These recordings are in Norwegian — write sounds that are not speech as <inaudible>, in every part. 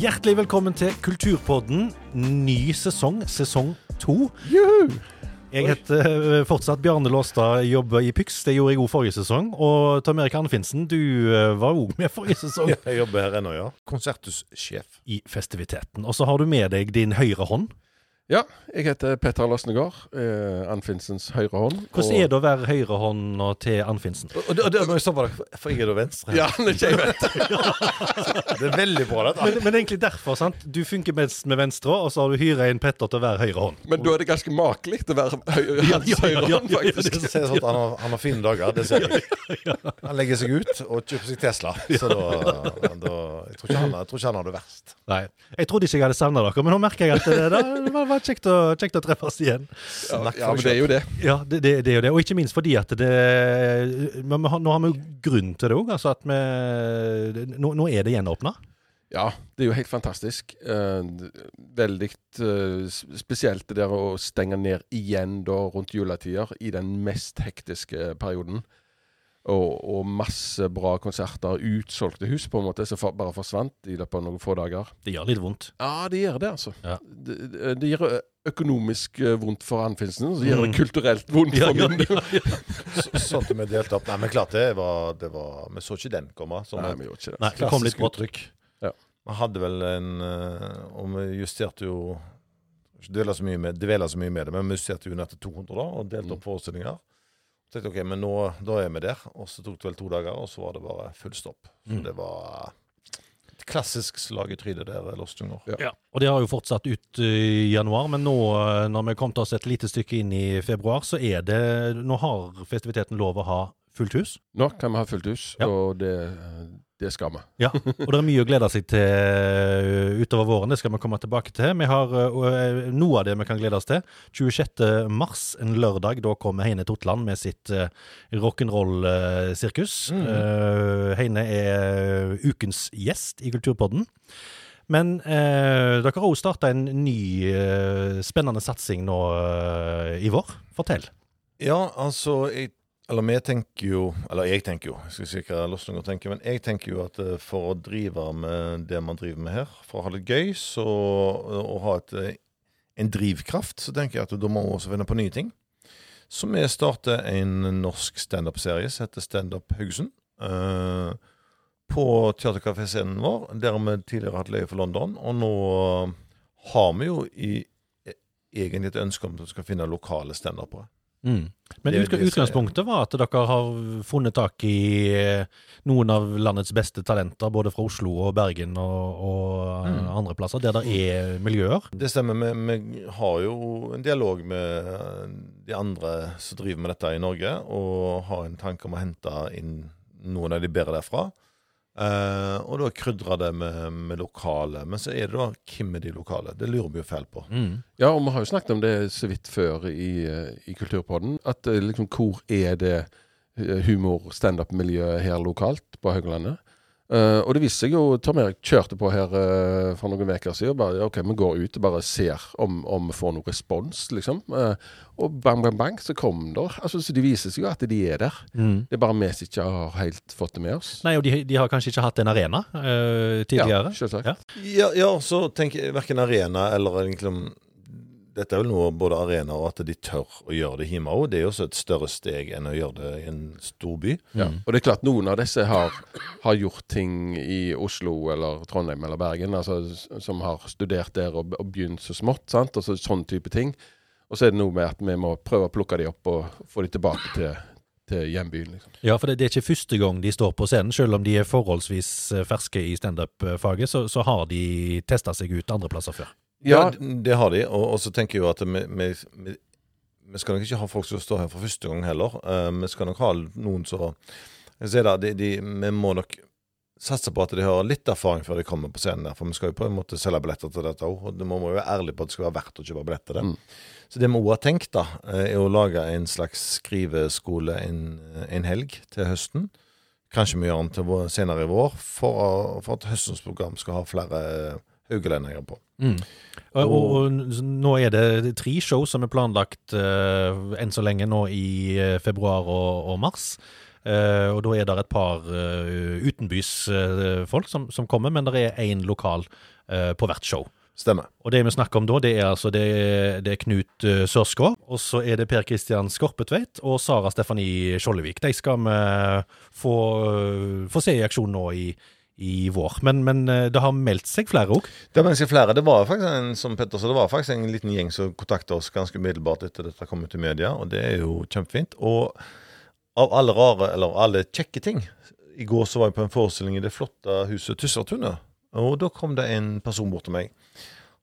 Hjertelig velkommen til Kulturpodden. Ny sesong, sesong to. Jeg heter eh, fortsatt Bjarne Låstad, jobber i Pyx. Det gjorde jeg òg forrige sesong. Og Tom Erik Arnfinsen, du eh, var òg med forrige sesong <laughs> Jeg jobber her ennå, ja. Konserthussjef. i festiviteten. Og så har du med deg din høyre hånd. Ja, jeg heter Petter Lasnegård. Eh, Anfinsens høyre hånd. Hvordan er det å være høyrehånda til Anfinsen? Og, og, og, jeg stoppe deg, for jeg er da venstre. Ja, det er ikke jeg vet. <laughs> Det er veldig bra, dette. Men, men egentlig derfor, sant? Du funker best med venstre, og så har du hyra inn Petter til å være høyre hånd. Men da er det ganske makelig å være høyre, hans ja, ja, høyre ja, hånd, ja, ja, faktisk. Det ser sånn at han har, han har fine dager, det ser jeg. Han legger seg ut og kjøper seg Tesla. Så da, da jeg, tror ikke han, jeg tror ikke han har det verst. Nei. Jeg trodde ikke jeg hadde savna dere, men nå merker jeg at det, det, det var, var kjekt, å, kjekt å treffes igjen. Ja, Snakk ja, men det er jo det. Ja, det, det, det er jo det. Og ikke minst fordi at det men har, Nå har vi jo grunn til det òg. Altså at vi nå, nå er det gjenåpna. Ja, det er jo helt fantastisk. Eh, veldig eh, spesielt det der å stenge ned igjen da rundt juletider, i den mest hektiske perioden. Og, og masse bra konserter, utsolgte hus på en måte, som for, bare forsvant i løpet av noen få dager. Det gjør litt vondt. Ja, det gjør det, altså. Ja. Det, det- det gjør økonomisk eh, vondt for Anfinsen, og så gjør Mm. det kulturelt vondt for ja, min del. Så, sånn at vi delte opp. Nei, men klart det var, det var Vi så ikke den komme. Sånn Nei, vi gjorde ikke det. Nei, det kom litt påtrykk. Ja. Vi hadde vel en eh, Og vi justerte jo dvela så mye med, dvela så mye med det, men vi justerte jo ned til 200 da, og delte opp forestillinger. Så tenkte jeg, ok, men nå da er vi der. Og så tok det vel to dager, og så var det bare full stopp. Så Mm. det var et klassisk slag i trynet der, Lost Junger. Ja. Ja, og det har jo fortsatt ut i januar, men nå eh, når vi kom til oss et lite stykke inn i februar, så er det Nå har festiviteten lov å ha fullt hus. Nå kan vi ha fullt hus, Ja. og det, det skal vi. Ja, og det er mye å glede seg til eh, utover våren. Det skal vi komme tilbake til. Vi har eh, noe av det vi kan glede oss til. 26. mars, en lørdag, da kommer Heine Totland med sitt rock'n'roll-sirkus. Mm. Eh, Heine er ukens gjest i Kulturpodden. Men eh, dere har òg starta en ny eh, spennende satsing nå eh, i vår. Fortell. Ja, altså jeg, Eller vi tenker jo Eller jeg tenker jo, jeg skal si hva Lost Junger tenker, men jeg tenker jo at eh, for å drive med det man driver med her, for å ha det gøy så, og ha et, eh, en drivkraft, så tenker jeg at da må vi også finne på nye ting. Så vi starter en norsk standup-serie som heter Standup Haugesund. eh, på teaterkaféscenen vår, der vi tidligere har hatt leie for London. Og nå har vi jo i, egentlig et ønske om at vi skal finne lokale standupere. Mm. Men utgangspunktet var at dere har funnet tak i eh, noen av landets beste talenter, både fra Oslo og Bergen og, og eh, Mm. andre plasser, der det er miljøer. Det stemmer. Vi, vi har jo en dialog med de andre som driver med dette i Norge, og har en tanke om å hente inn noen av de bedre derfra. Eh, og da krydre det med, med lokale. Men så er det da hvem er de lokale? Det lurer vi jo fælt på. Mm. Ja, og vi har jo snakket om det så vidt før i, eh, i Kulturpodden. At eh, liksom, hvor er det humor-standup-miljøet her lokalt på Hauglandet? Eh, og det viste seg jo Tom Erik kjørte på her uh, for noen uker siden. og Bare, ok, Vi går ut og bare ser om, om vi får noen respons, liksom. Uh, og bang, bang, bang, så kom der. Altså, så Det viser seg jo at de er der. Mm. Det er bare vi som ikke har helt fått det med oss. Nei, og de, de har kanskje ikke hatt en arena eh, tidligere. Ja, selvsagt. Ja. Ja, ja så tenker jeg verken arena eller egentlig om Dette er vel noe både arena og at de tør å gjøre det hjemme òg. Det er jo også et større steg enn å gjøre det i en stor by. Ja. Mm. Og det er klart noen av disse har, har gjort ting i Oslo eller Trondheim eller Bergen, altså, som har studert der og, og begynt så smått. sant? Altså Sånn type ting. Og så er det noe med at vi må prøve å plukke de opp og få de tilbake til, til hjembyen. liksom. Ja, for det, det er ikke første gang de står på scenen. Selv om de er forholdsvis eh, ferske i standup-faget, så, så har de testa seg ut andre plasser før. Ja, det har de. Og, og så tenker jeg jo at vi, vi, vi, skal nok ikke ha folk som står her for første gang heller. Uh, vi skal nok ha noen som det, de, de, Vi må nok satse på at de har litt erfaring før de kommer på scenen. der, For vi skal jo på en måte selge billetter til dette òg. Og det må vi være ærlige på at det skal være verdt å kjøpe billetter til det. Mm. Så det vi òg har tenkt, da, eh, er å lage en slags skriveskole en, en helg til høsten. Kanskje vi gjør den til senere i vår, for, for at høstens program skal ha flere haugelendinger på. Mm. Og, og, og nå er det tre show som er planlagt uh, enn så lenge nå i eh, februar og, og mars. Uh, og da er det et par uh, utenbysfolk som, som kommer, men det er én lokal på hvert show. Stemmer. Og det vi snakker om da, det er altså det, det er Knut Sørsgaard, og så er det Per Kristian Skorpetveit og Sara Stefanie Skjoldevik. De skal vi få, få se i aksjon nå i, i vår. Men, men det har meldt seg flere òg? Det har meldt seg flere. Det var faktisk en, som Petter sa, det var faktisk en liten gjeng som kontakta oss ganske umiddelbart etter dette kom ut i media, og det er jo kjempefint. Og av alle rare, eller alle kjekke ting I går så var jeg på en forestilling i det flotte huset Tussertunet, Og da kom det en person bort til meg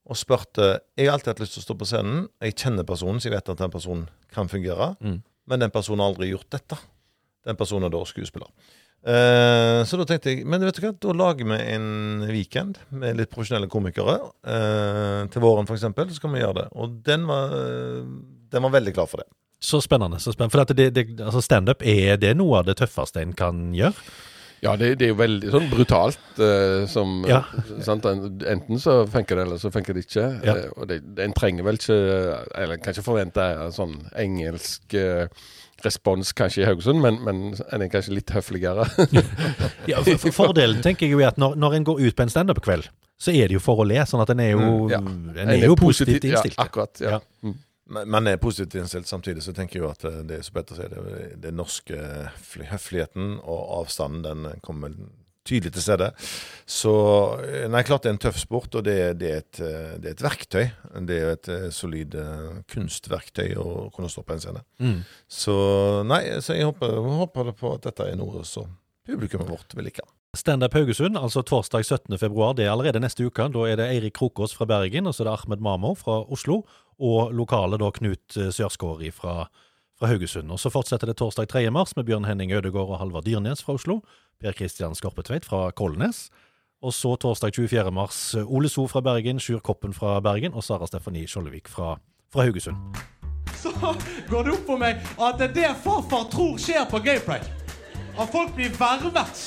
og spurte Jeg har alltid hatt lyst til å stå på scenen. Jeg kjenner personen, så jeg vet at den personen kan fungere. Mm. Men den personen har aldri gjort dette. Den personen er da skuespiller. Eh, så da tenkte jeg men vet du hva, da lager vi en weekend med litt profesjonelle komikere. Eh, til våren, f.eks. Så skal vi gjøre det. Og den var, den var veldig klar for det. Så spennende. så spennende. For det, det, altså Standup, er det noe av det tøffeste en kan gjøre? Ja, det, det er jo veldig sånn brutalt. Uh, som, ja. sant? Enten så funker det, eller så funker det ikke. Ja. Uh, og det, en trenger vel ikke Eller kan ikke forvente sånn engelsk uh, respons kanskje i Haugesund, men, men en er kanskje litt høfligere. <laughs> ja, for, for Fordelen tenker jeg jo er at når, når en går ut på en standup-kveld, så er det jo for å le. Sånn at en er jo, mm, ja. en er jo positivt innstilt. Ja, akkurat. ja. ja. Man er positivt innstilt samtidig, så tenker jeg jo at det er så Petter sier, det, det norske høfligheten og avstanden den kommer tydelig til stede. Så nei, klart det er en tøff sport, og det, det, er, et, det er, et, verktøy. Det er et solid kunstverktøy å kunne stå på en scene. Mm. Så nei, så jeg håper, håper på at dette er noe som publikummet vårt vil like. Standup Haugesund, altså torsdag 17. februar, det er allerede neste uke. Da er det Eirik Krokås fra Bergen, og så er det Ahmed Mamo fra Oslo og lokale da Knut Sørskåri fra, fra, Haugesund. Og Så fortsetter det torsdag 3. mars med Bjørn Henning Ødegaard og Halvard Dyrnes fra Oslo. Per Kristian Skorpetveit fra Kolnes. Og så torsdag 24. mars Ole So fra Bergen, Sjur Koppen fra Bergen og Sara Stefanie Skjoldevik fra, fra Haugesund. Så går det opp for meg at det er det farfar tror skjer på Gay. At folk blir vervet.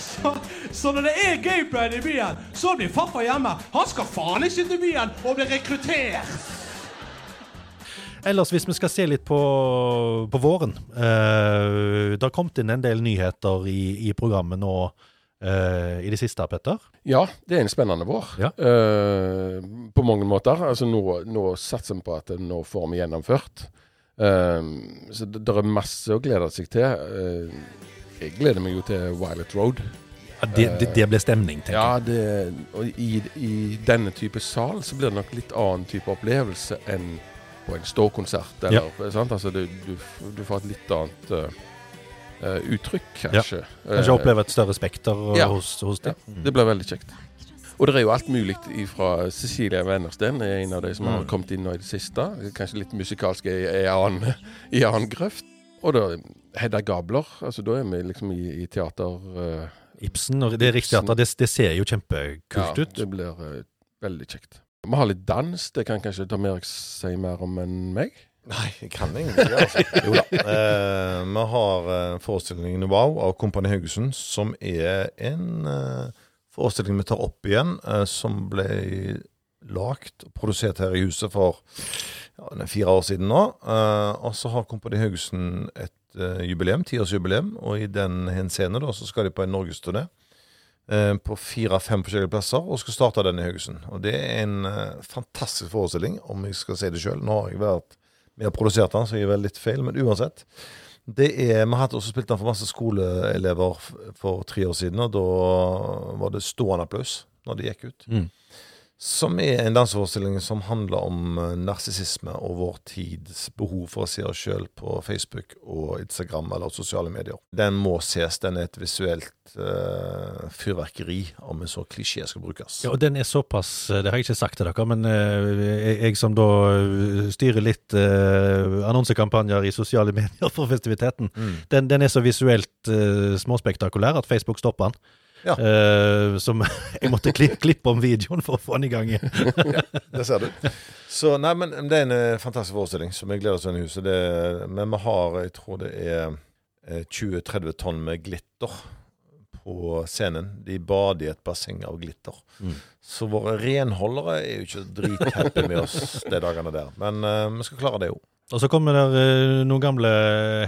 Så, så, når det er gay i byen, så blir farfar hjemme. Han skal faen ikke til byen og bli rekruttert. Ellers, hvis vi skal se litt på, på våren eh, Det har kommet inn en del nyheter i, i programmet nå eh, i det siste, Petter? Ja, det er en spennende vår. Ja. Eh, på mange måter. Altså nå, nå satser vi på at nå får vi gjennomført. Eh, så det, det, er masse å glede seg til. Eh, jeg gleder meg jo til Violet Road. Ja, det, det, det, blir stemning, tenker ja, jeg. og i, i, denne type sal så blir det nok litt annen type opplevelse enn på en ståkonsert. Ja. Altså, du, du, du, får et litt annet uh, uttrykk, kanskje. Ja. Kanskje uh, oppleve et større spekter ja. hos, hos det. Ja, det blir veldig kjekt. Og det er jo alt mulig fra Cecilie Wennersten, er en av de som mm. har kommet inn nå i det siste. Kanskje litt musikalsk i, annen, grøft. Og da Hedda Gabler. altså Da er vi liksom i, i teater... Uh, Ibsen. Og det er riktig at det, det ser jo kjempekult ja, ut. Det blir uh, veldig kjekt. Vi har litt dans. Det kan kanskje Tom Erik si mer om enn meg? Nei, jeg kan egentlig ikke. Altså. Jo da. Eh, vi har uh, forestillingen Wow av Kompani Haugesund, som er en eh, forestilling vi tar opp igjen, eh, som ble lagt og produsert her i huset for ja, fire år siden nå. og så har Kompani Haugesund et uh, jubileum, tiårsjubileum, og i den henseende skal de på en norgesturné uh, på fire-fem forskjellige plasser, og skal starte den i Haugesund. Og det er en uh, fantastisk forestilling, om jeg skal si det sjøl. Nå har jeg vært med og produsert den, så jeg er vel litt feil, men uansett. Det er, Vi har også spilt den for masse skoleelever for tre år siden, og da var det stående applaus når de gikk ut. Mm. Som er en danseforestilling som handler om uh, narsissisme og vår tids behov for å se oss sjøl på Facebook og Instagram eller sosiale medier. Den må ses. Den er et visuelt uh, fyrverkeri, om en så klisjé skal brukes. Ja, og den er såpass Det har jeg ikke sagt til dere, men uh, jeg, som da styrer litt annonsekampanjer i sosiale <laughs> medier for festiviteten, mm. den, den, er så visuelt småspektakulær at Facebook stopper den. Ja. Uh, som <laughs> jeg måtte klippe om videoen for å få den i gang igjen. ja, <laughs> det ser du. Så nei, men Det er en uh, fantastisk forestilling som jeg gleder oss til i huset. Det, men vi har, jeg tror det er uh, eh, 20-30 tonn med glitter på scenen. De bader i et basseng av glitter. Mm. Så våre renholdere er jo ikke drithappy med oss de dagene der. Men vi skal klare det jo. Og så kommer det eh, noen gamle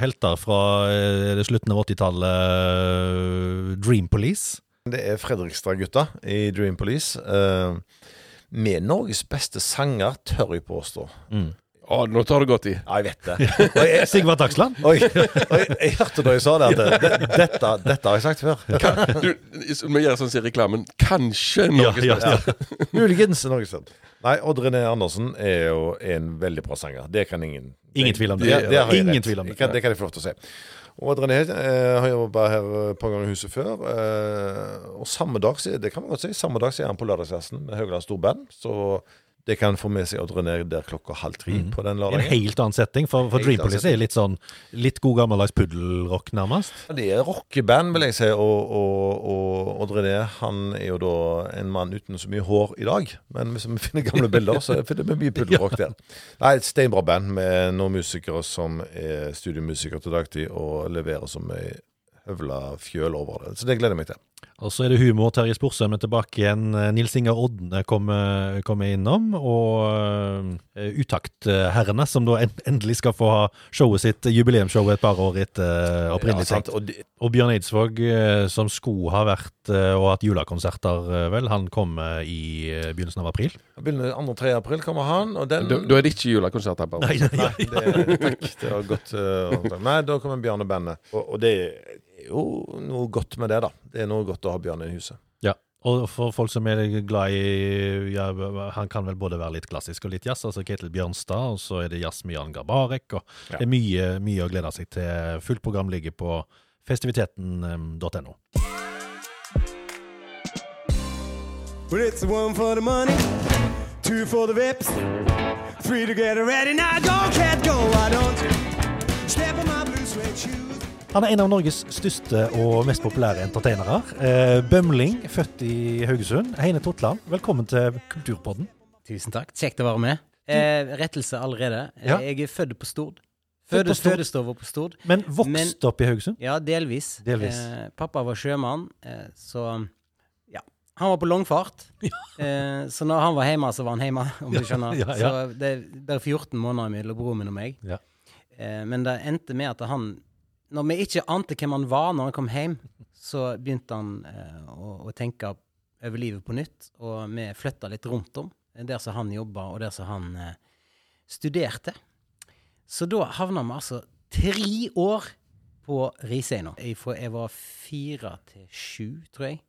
helter fra eh, slutten av 80-tallet. eh, Dream Police. Det er Fredrikstad-gutta i Dream Police. Uh, med Norges beste sanger, tør jeg påstå. Å, nå tar det godt i. Ja, jeg vet det. <laughs> Og jeg, Sigvard Dagsland. <laughs> Oi, og jeg hørte da jeg sa det, at det, det, dette, dette har jeg sagt før. Kan, du, vi gjør sånn som i reklamen. Kanskje Norges Ja, ja, beste. <laughs> Muligens Norges beste. Nei, Odd René Andersen er jo en veldig bra sanger. Det kan ingen Ingen tvil om det. det, det har jeg Ingen rett. tvil om det. Kan, det kan jeg få lov til å si. Og René eh, har jobba her på gang i huset før. Eh, og samme dag, det kan man godt si, samme dag er han på Lørdagsgjesten med Haugland Storband. Så det kan få med seg Odd René der klokka halv tre på den En helt annen setting, for, for Dream Police er litt sånn litt god gammeldags puddelrock, nærmest. Det er rockeband, vil jeg si, og, og, og Odd René han er jo da en mann uten så mye hår i dag. Men hvis vi finner gamle bilder, så finner vi mye <laughs> puddelrock der. Nei, et steinbra band med noen musikere som er studiemusikere til dagtid, og leverer som ei høvla fjøl over det. Så det gleder jeg meg til. Og så er det humor. Terje Sporsem er tilbake igjen. Eh, Nils Inger Odne kommer, kom innom. Og uh, Utaktherrene, som da endelig skal få ha showet sitt, jubileumsshowet et par år etter uh, opprinnelig Ja, tenkt. og de, Og Bjørn Eidsvåg, eh, som skulle ha vært eh, og hatt julekonserter, eh, vel, han kommer i eh, begynnelsen av april. begynner 2.-3. april kommer han, og den Da, da er det ikke julekonsert her. bare. Nei, nei, Nei, det, takk. Det var godt. Uh, Nei, da kommer Bjarne bandet. Og, og det er jo noe godt med det, da. Det er noe godt å ha Bjørn i huset. Ja. Og for folk som er glad i ja, Han kan vel både være litt klassisk og litt jazz. altså Ketil Bjørnstad, og så er det jazz med Jan Garbarek. og Ja. Det er mye, mye å glede seg til. Fullt program ligger på festiviteten.no. Well, it's one for the money, two for the vips, three to get ready. Now go, cat, go. Why don't you Han er en av Norges største og mest populære entertainere. Eh, Bømling, født i Haugesund. Heine Totland, velkommen til Kulturpodden. Tusen takk. Kjekt å være med. Eh, rettelse allerede. Eh, Ja. Jeg er født på Stord. Stord. fødestova på Stord. Men vokst opp i Haugesund? Ja, delvis. Delvis. Eh, pappa var sjømann, eh, så ja. Han var på langfart. Eh, så når han var hjemme, så var han hjemme, om du skjønner. Ja, ja. Så det er bare 14 måneder mellom broren min og meg. Ja. Eh, men det endte med at han Når vi ikke ante hvem han var når han kom hjem, så begynte han eh, å, å tenke over livet på nytt, og vi flytta litt rundt om. eh, Der som han jobba, og der som han eh, studerte. Så da havna vi altså tre år på Riseina. Jeg, jeg var fire til sju, tror jeg.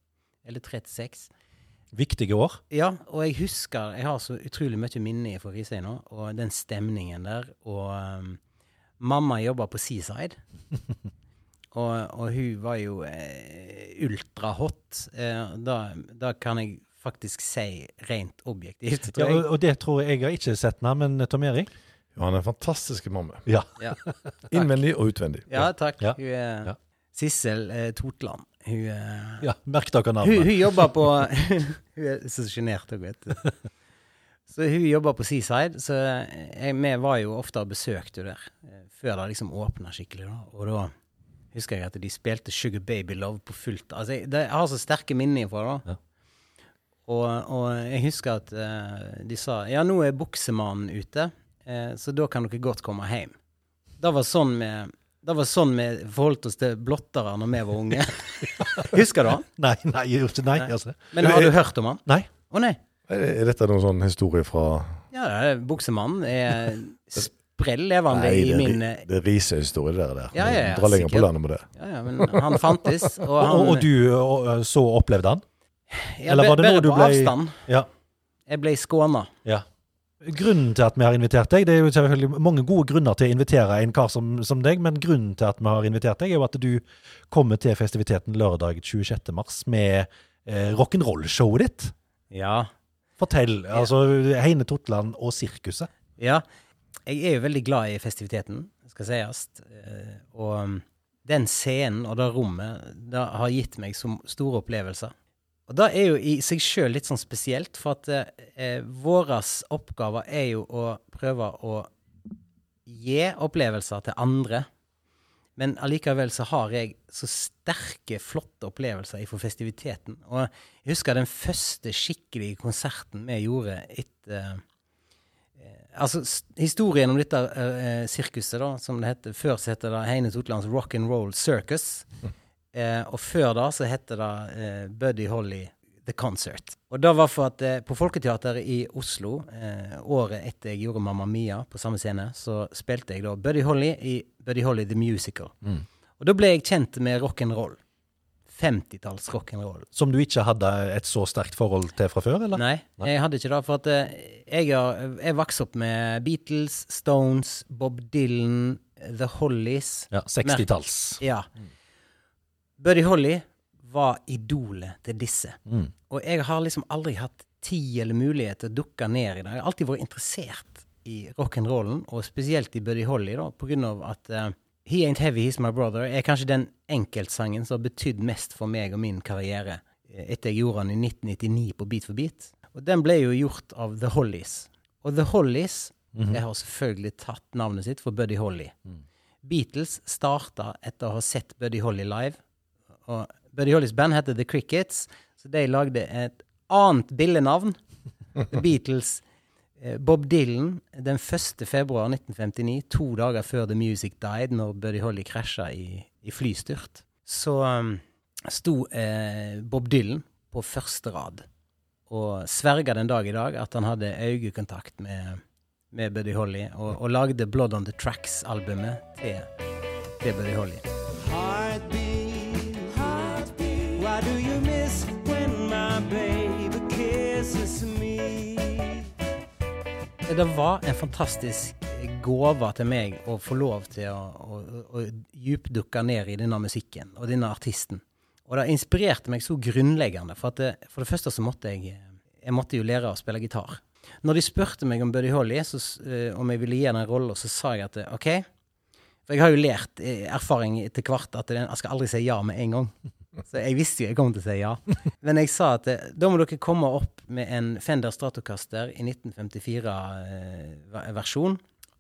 Eller tre til seks. Viktige år. Ja, og jeg husker Jeg har så utrolig mye minner fra Riseina, og den stemningen der. Og um, mamma jobba på Seaside. <laughs> og, og hun var jo eh, ultrahot. Eh, da, da kan jeg faktisk si rent objektivt, tror og, Ja, og det tror jeg jeg har ikke sett nå, men Tom Erik? Jo, han er en fantastisk mamma. Ja. <laughs> Ja, <laughs> Innvendig og utvendig. ja takk. Ja. Hun er Ja. Sissel eh, Totland. Hun eh, ja merk dere Hun, navnet. hun jobber på Hun er så sjenert òg, vet du. Så hun jobber på Seaside, så jeg, vi var jo ofte og besøkte der eh, før det liksom åpna skikkelig. da. Og da husker jeg at de spilte Sugar Baby Love på fullt. Altså, jeg, det, jeg har så sterke minner fra det. Ja. Og, og jeg husker at uh, de sa ja, nå er buksemannen ute, uh, så da kan dere godt komme hjem. Det var sånn vi det var sånn vi forholdt oss til blottere når vi var unge. <laughs> Husker du han? Nei, nei, jeg ikke nei. Altså. Men har du hørt om han? Nei. Å nei. Er dette noen sånn historie fra Ja, det Buksemannen er <laughs> sprell levende Nei, i det i min eh, det er risehistorie, det der. Ja, ja, ja, Dra lenger på landet med det. Ja, ja, men han fantes. <laughs> Og han Og, og du og, så opplevde han? ja, eller var det bare noe du på avstand. Ja. Jeg ble skåna. ja. Grunnen til at vi har invitert deg, det er jo selvfølgelig mange gode grunner til å invitere en kar som, som deg, men grunnen til at vi har invitert deg, er jo at du kommer til festiviteten lørdag 26. mars med eh, rock'n'roll-showet ditt. Ja. Fortell. altså Heine Totland og sirkuset. ja. Jeg er jo veldig glad i festiviteten, skal sies. Eh, Og um, den scenen og det rommet det har gitt meg så store opplevelser. Og det er jo i seg sjøl litt sånn spesielt, for at eh, vår oppgave er jo å prøve å gi opplevelser til andre. Men allikevel så har jeg så sterke, flotte opplevelser fra festiviteten. Og jeg husker den første skikkelige konserten vi gjorde etter eh, Altså, historien om dette uh, sirkuset, da, som det heter Før så heter det Heine Totlands Rock and Roll Circus. Eh, og før da så heter det uh, Buddy Holly The Concert. Og det var for at på Folketeateret i Oslo, året etter jeg gjorde Mamma Mia på samme scene, så spilte jeg da Buddy Holly i Buddy Holly The Musical. Og da ble jeg kjent med rock'n'roll. 50-talls rock'n'roll. Som du ikke hadde et så sterkt forhold til fra før, eller? Nei, jeg hadde ikke det. For at eh, jeg, jeg vokste opp med Beatles, Stones, Bob Dylan, The Hollies. Ja, 60-talls. Ja. Buddy Holly var idolet til disse. Mm. Og jeg har liksom aldri hatt tid eller mulighet til å dukke ned i det. Jeg har alltid vært interessert i rock'n'rollen, og spesielt i Buddy Holly, da, på grunn av at eh, He Ain't Heavy, He's My Brother er kanskje den enkeltsangen som har betydd mest for meg og min karriere eh, etter jeg gjorde den i 1999 på Beat for beat. Og den ble jo gjort av The Hollies. Og The Hollies jeg har selvfølgelig tatt navnet sitt for Buddy Holly. Beatles starta etter å ha sett Buddy Holly live. Og Buddy Hollys band heter The Crickets, så de lagde et annet billenavn. <laughs> The Beatles. Eh, Bob Dylan den 1. februar 1959, to dager før The Music Died, når Buddy Holly krasja i, i flystyrt, så um, sto eh, Bob Dylan på første rad og sverga den dag i dag at han hadde øyekontakt med, med Buddy Holly, og, og lagde Blood on the Tracks-albumet til, til Buddy Holly. Heartbeat, Det var en fantastisk gave til meg å få lov til å, å, å djupdukke ned i denne musikken og denne artisten. Og det inspirerte meg så grunnleggende, for, det, for det første så måtte jeg Jeg måtte jo lære å spille gitar. Når de spurte meg om Buddy Holly, så, eh, om jeg ville gi den rollen, så sa jeg at eh, OK. For jeg har jo lært eh, erfaring etter hvert at jeg skal aldri si ja med en gang. Så jeg visste jo jeg kom til å si ja. <laughs> Men jeg sa at eh, da må dere komme opp med en Fender Stratocaster i 1954-versjon.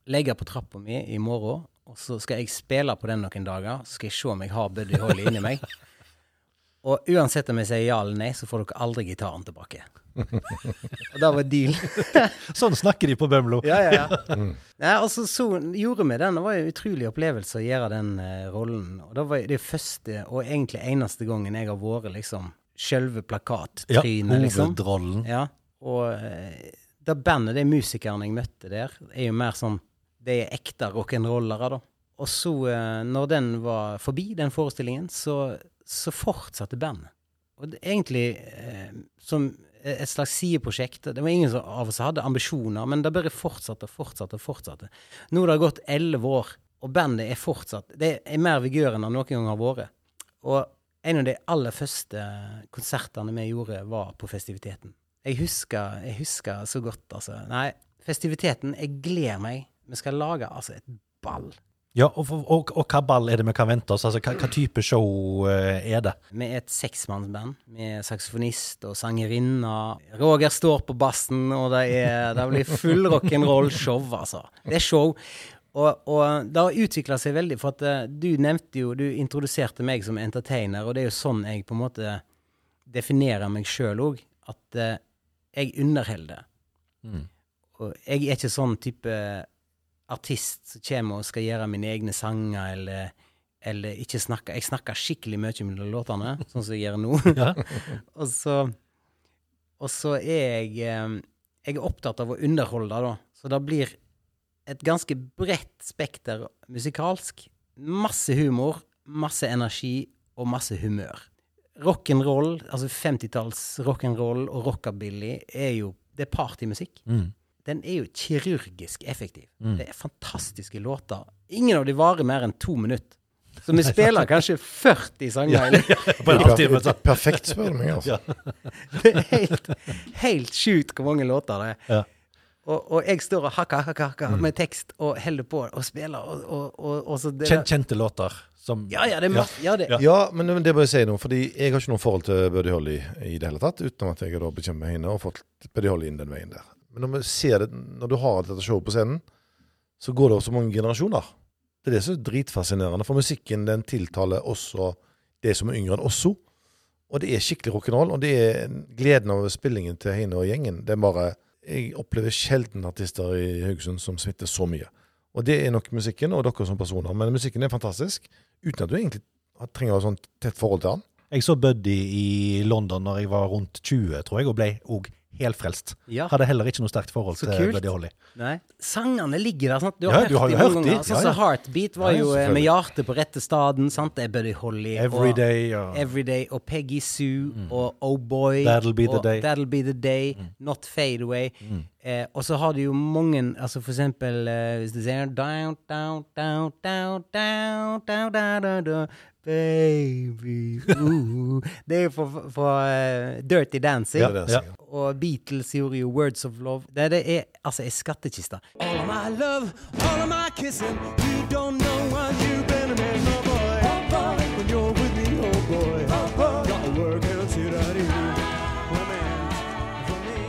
legge på trappa mi i morgen, og så skal jeg spille på den noen dager. Så skal jeg se om jeg har Buddy Holly inni meg. <laughs> Og uansett om jeg sier ja eller nei, så får dere aldri gitaren tilbake. <laughs> og det var deal. <laughs> Sånn snakker de på Bømlo. Ja, ja, ja. <laughs> Nei, altså, så gjorde vi den. Det var en utrolig opplevelse å gjøre den eh, rollen. Og det var det første og egentlig eneste gangen jeg har vært liksom sjølve Ja, plakattrynet, liksom. hovedrollen. Ja. Og eh, det bandet, de musikerne jeg møtte der, er jo mer sånn De er ekte rock'n'rollere, da. Og så, eh, når den var forbi, den forestillingen, så, så fortsatte bandet. Og det, egentlig eh, som et slags sideprosjekt. Det var ingen som av oss hadde ambisjoner, men det bare fortsatte og fortsatte og fortsatte. Nå har det gått elleve år, og bandet er fortsatt Det er mer vigør enn det noen gang har vært. Og en av de aller første konsertene vi gjorde, var på festiviteten. Jeg husker, jeg husker så godt, altså. Nei, festiviteten Jeg gleder meg. Vi skal lage altså et ball. Ja, og, og, og hva ball er det vi kan vente oss? Altså, hva, hva type show eh, er det? Vi er et seksmannsband med saksofonist og sangerinne. Roger står på bassen, og det, er, det blir full rock'n'roll-show, altså. Det er show. Og, og det har utvikla seg veldig, for at eh, du nevnte jo Du introduserte meg som entertainer, og det er jo sånn jeg på en måte definerer meg sjøl òg. At eh, jeg underholder. Og jeg er ikke sånn type artist som kommer og skal gjøre mine egne sanger, eller, eller ikke snakke Jeg snakker skikkelig mye mellom låtene, sånn som jeg gjør nå. <laughs> Ja. <laughs> og så Og så er jeg eh, Jeg er opptatt av å underholde, da. Så det blir et ganske bredt spekter musikalsk. Masse humor, masse energi og masse humør. Rock'n'roll, altså 50-talls rock'n'roll og rockabilly, er jo Det er partymusikk. Mm. Den er jo kirurgisk effektiv. Det er fantastiske låter. Ingen av de varer mer enn to minutter. Så vi <laughs> spiller kanskje 40 sanger. Ja, ja. Perfekt, spør du meg. altså. <laughs> Det er helt, helt sjukt hvor mange låter det er. Ja. Og, og jeg står og hakka, hakka, hakka med tekst og holder på og spiller, og, og, og, og så det, Kjen, kjente låter som Ja, ja, det er masse, ja, det, Ja. Ja, men det må jeg si noe, fordi jeg har ikke noe forhold til Buddy Holly i det hele tatt, utenom at jeg har da bekjent med henne og fått Buddy Holly inn den veien der. Men når, det, når du har dette showet på scenen, så går det over så mange generasjoner. Det er det som er dritfascinerende, for musikken den tiltaler også de som er yngre enn oss. Og det er skikkelig rock'n'roll, og det er gleden av spillingen til henne og gjengen. Det er bare jeg opplever sjelden artister i Haugesund som smitter så mye. Og det er nok musikken og dere som personer. Men musikken er fantastisk, uten at du egentlig trenger ha sånn tett forhold til den. Jeg så Buddy i London når jeg var rundt 20, tror jeg, og ble òg helfrelst. Ja. Hadde heller ikke noe sterkt forhold Så til. Buddy Holly. Nei. Sangene ligger der. sant? Du Ja, har du har hørt jo de hørt dem. Sånn Ja, som ja. Heartbeat var Ja, jo eh, med hjertet på rette staden. sant? Det er Buddy Holly. og- Everyday. Everyday og Peggy Sue og Oh Boy. That'll Be the Day. That'll Be the Day. Not Fade Away. Eh, og så har du jo mange altså For eksempel eh, hvis du sier down, down, down, down, down, down, down, down, down, Baby ooh. <laughs> Det er jo for, for eh, Dirty Dancing. Ja, det er det Ja. Og Beatles gjorde jo Words of Love. Det, det er altså ei skattkiste. All of my love, all of my kissing. You don't know what you've been to me, oh boy. Oh boy. When you're with me, oh boy. Oh boy. Got work out to that woman for me.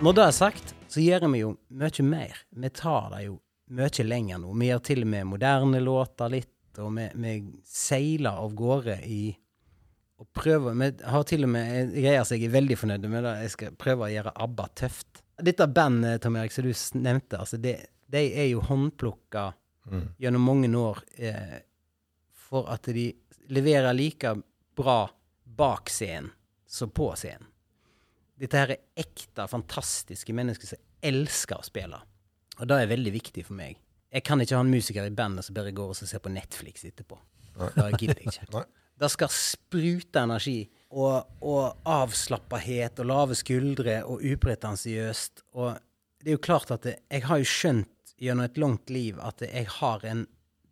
Når det er sagt, så gjør vi jo mye mer. Vi tar det jo mye lenger nå. Vi gjør til og med moderne låter litt, og vi, vi seiler av gårde i og prøver Vi har til og med en greie som jeg er veldig fornøyd med. det. Jeg skal prøve å gjøre ABBA tøft. Dette bandet, Tom Erik, som du nevnte, altså det, de er jo håndplukka gjennom mange år eh, for at de leverer like bra bak scenen som på scenen. Dette her er ekte, fantastiske mennesker som elsker å spille. Og det er veldig viktig for meg. Jeg kan ikke ha en musiker i bandet som bare går og ser på Netflix etterpå. Det gidder jeg ikke. <laughs> Nei. Det skal sprute energi og, og avslappahet og lave skuldre og upretensiøst. Og det er jo klart at det, jeg har jo skjønt gjennom et langt liv at jeg har en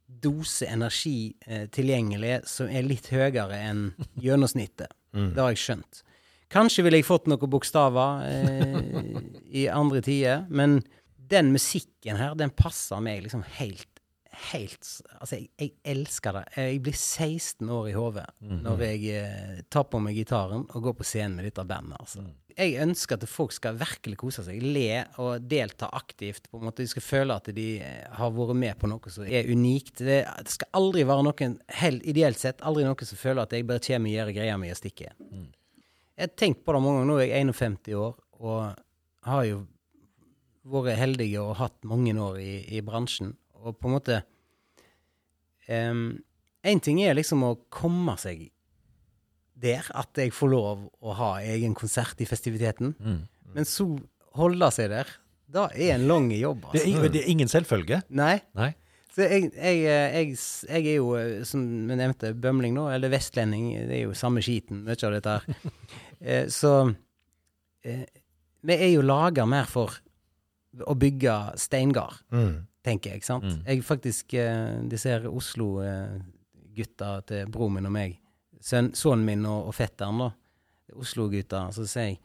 dose energi eh, tilgjengelig som er litt høyere enn gjennomsnittet. Det har jeg skjønt. Kanskje ville jeg fått noen bokstaver eh, i andre tider, men den musikken her, den passer meg liksom helt Helt Altså, jeg, jeg elsker det. Jeg blir 16 år i hodet når jeg eh, tar på meg gitaren og går på scenen med dette bandet. altså. Jeg ønsker at folk skal virkelig kose seg, le og delta aktivt. på en måte De skal føle at de eh, har vært med på noe som er unikt. Det, det skal aldri være noen, helt ideelt sett, aldri noen som føler at jeg bare kommer og gjør greia mi og stikker. Jeg har tenkt på det mange ganger. Nå er jeg 51 år og har jo vært heldig og hatt mange år i, i bransjen. Og på en måte Én ting er liksom å komme seg der, at jeg får lov å ha egen konsert i festiviteten. Men så holde seg der, da er en lang jobb. Det, Altså. er, det er ingen selvfølge. Nei. Nei. Så jeg, jeg, jeg, jeg er jo, eh, som vi nevnte, bømling nå, eller vestlending. Det er jo samme skiten, mye av dette her. <laughs> Eh, så eh, vi er jo laga mer for å bygge steingard, Mm. Tenker jeg. sant? Jeg faktisk eh, Disse her Oslo-gutta til broren min og meg, søn, sønnen min og, og fetteren, da, Oslo-gutta, så sier jeg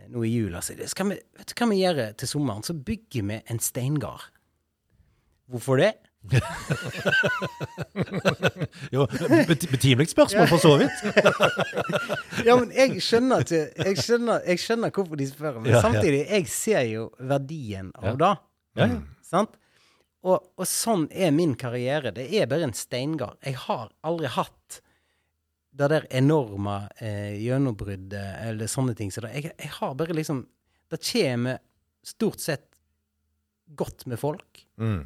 eh, nå i jula så skal vi, Vet du hva vi gjør til sommeren? Så bygger vi en steingard. Hvorfor det? <laughs> Jo, Betimelig spørsmål, for så vidt. <laughs> Ja, men jeg skjønner til, Jeg skjønner, jeg skjønner hvorfor de spør, men Ja, samtidig, jeg ser jo verdien av det. Ja, ja. Sant? Og, og sånn er min karriere. Det er bare en steingard. Jeg har aldri hatt det der enorme eh, gjennombruddet eller sånne ting. Så det, jeg, jeg har bare liksom Det kommer stort sett godt med folk. Mm.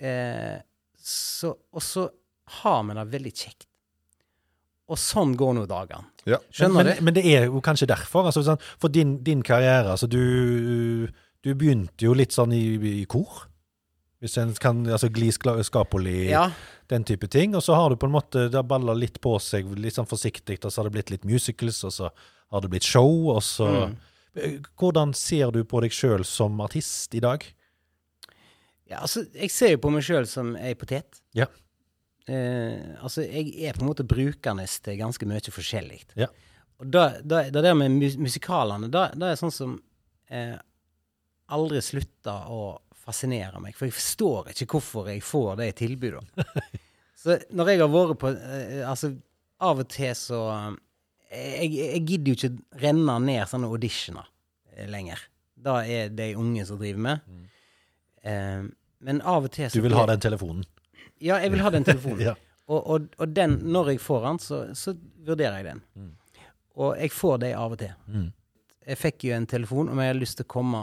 Eh, så, og så har vi det veldig kjekt. Og sånn går nå dagene. Ja. Skjønner men, du? men, det er jo kanskje derfor. Altså, sånn, for din, din karriere altså, du, du begynte jo litt sånn i, i kor. Hvis en kan altså Gli Skapoli, Ja. den type ting. Og så har du på en måte Det har balla litt på seg, litt sånn forsiktig, og så har det blitt litt musicals, og så har det blitt show, og så Mm. Eh, Hvordan ser du på deg sjøl som artist i dag? Ja, altså, jeg ser jo på meg sjøl som ei potet. Ja. Eh, altså, jeg er på en måte brukende til ganske mye forskjellig. Ja. Og da, da, det der med musikalene, da, da er sånn som eh, aldri slutter å fascinere meg. For jeg forstår ikke hvorfor jeg får det tilbudet. <laughs> så når jeg har vært på eh, Altså, av og til så eh, jeg, jeg gidder jo ikke renne ned sånne auditioner eh, lenger. Da er det unge som driver med. Eh, men av og til så Du vil ha den telefonen? Ja, jeg vil ha den telefonen. <laughs> Ja. og, og, og den, når jeg får den, så, så vurderer jeg den. Og jeg får det av og til. Mm. Jeg fikk jo en telefon om jeg hadde lyst til å komme